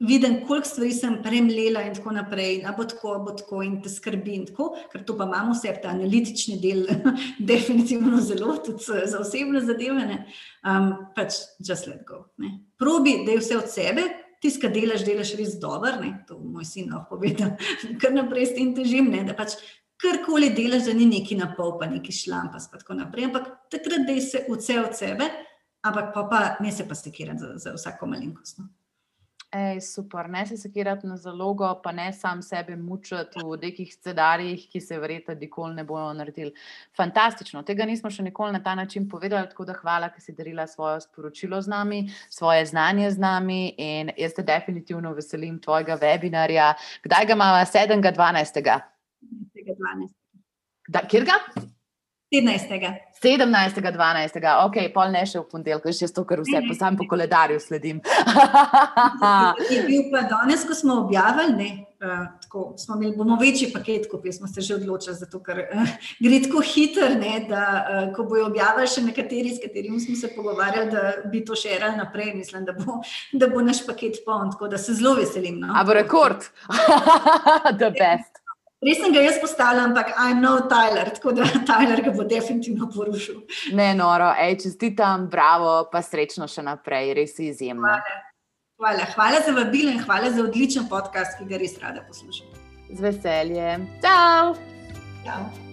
vidim, koliko stvari sem premlela in tako naprej, da bo tako, bo tako in te skrbi. In tako, ker to pa imamo vse, ta analitični del, definitivno zelo, tudi za osebne zadeve. Um, pač, just let go. Ne. Probi, da je vse od sebe. Tisti, ki delaš, delaš res dobro, ne? to moj sin lahko povedal, kar naprej s tem težim, ne? da pač karkoli delaš, da ni neki na pol, pa neki šlampas, pa tako naprej. Ampak takrat, da je vse od sebe, ampak pa, pa ne se pa stekirati za, za vsako malenkost. No? Ej, super, ne se sekirati na zalogo, pa ne sam sebe mučiti v nekih scenarijev, ki se verjetno nikoli ne bojo naredili. Fantastično, tega nismo še nikoli na ta način povedali, tako da hvala, ker si delila svoje sporočilo z nami, svoje znanje z nami in jaz te definitivno veselim tvojega webinarja. Kdaj ga imamo? 7.12. 7.12. Kjer ga? 17. 17. 12. ok, pol ne še v ponedeljek, še to, kar vse po samem po koledarju sledim. je bil pa danes, ko smo objavili, ne, uh, tako, smo imeli, bomo večji paket, kot smo se že odločili, zato ker uh, gre tako hitro, da uh, ko bojo objavili še nekateri, s katerimi smo se pogovarjali, da bi to še rali naprej, mislim, da bo, da bo naš paket poln, tako da se zelo veselim. No? A bo rekord, the best. Res sem ga jaz postavila, ampak I'm no Tyler, tako da Tyler ga bo definitivno porušil. Ne, noro, ej, čestitam, bravo, pa srečno še naprej, res je izjemno. Hvala. hvala, hvala za vabilo in hvala za odličen podcast, ki ga res rada poslušam. Z veseljem. Ciao! Ciao.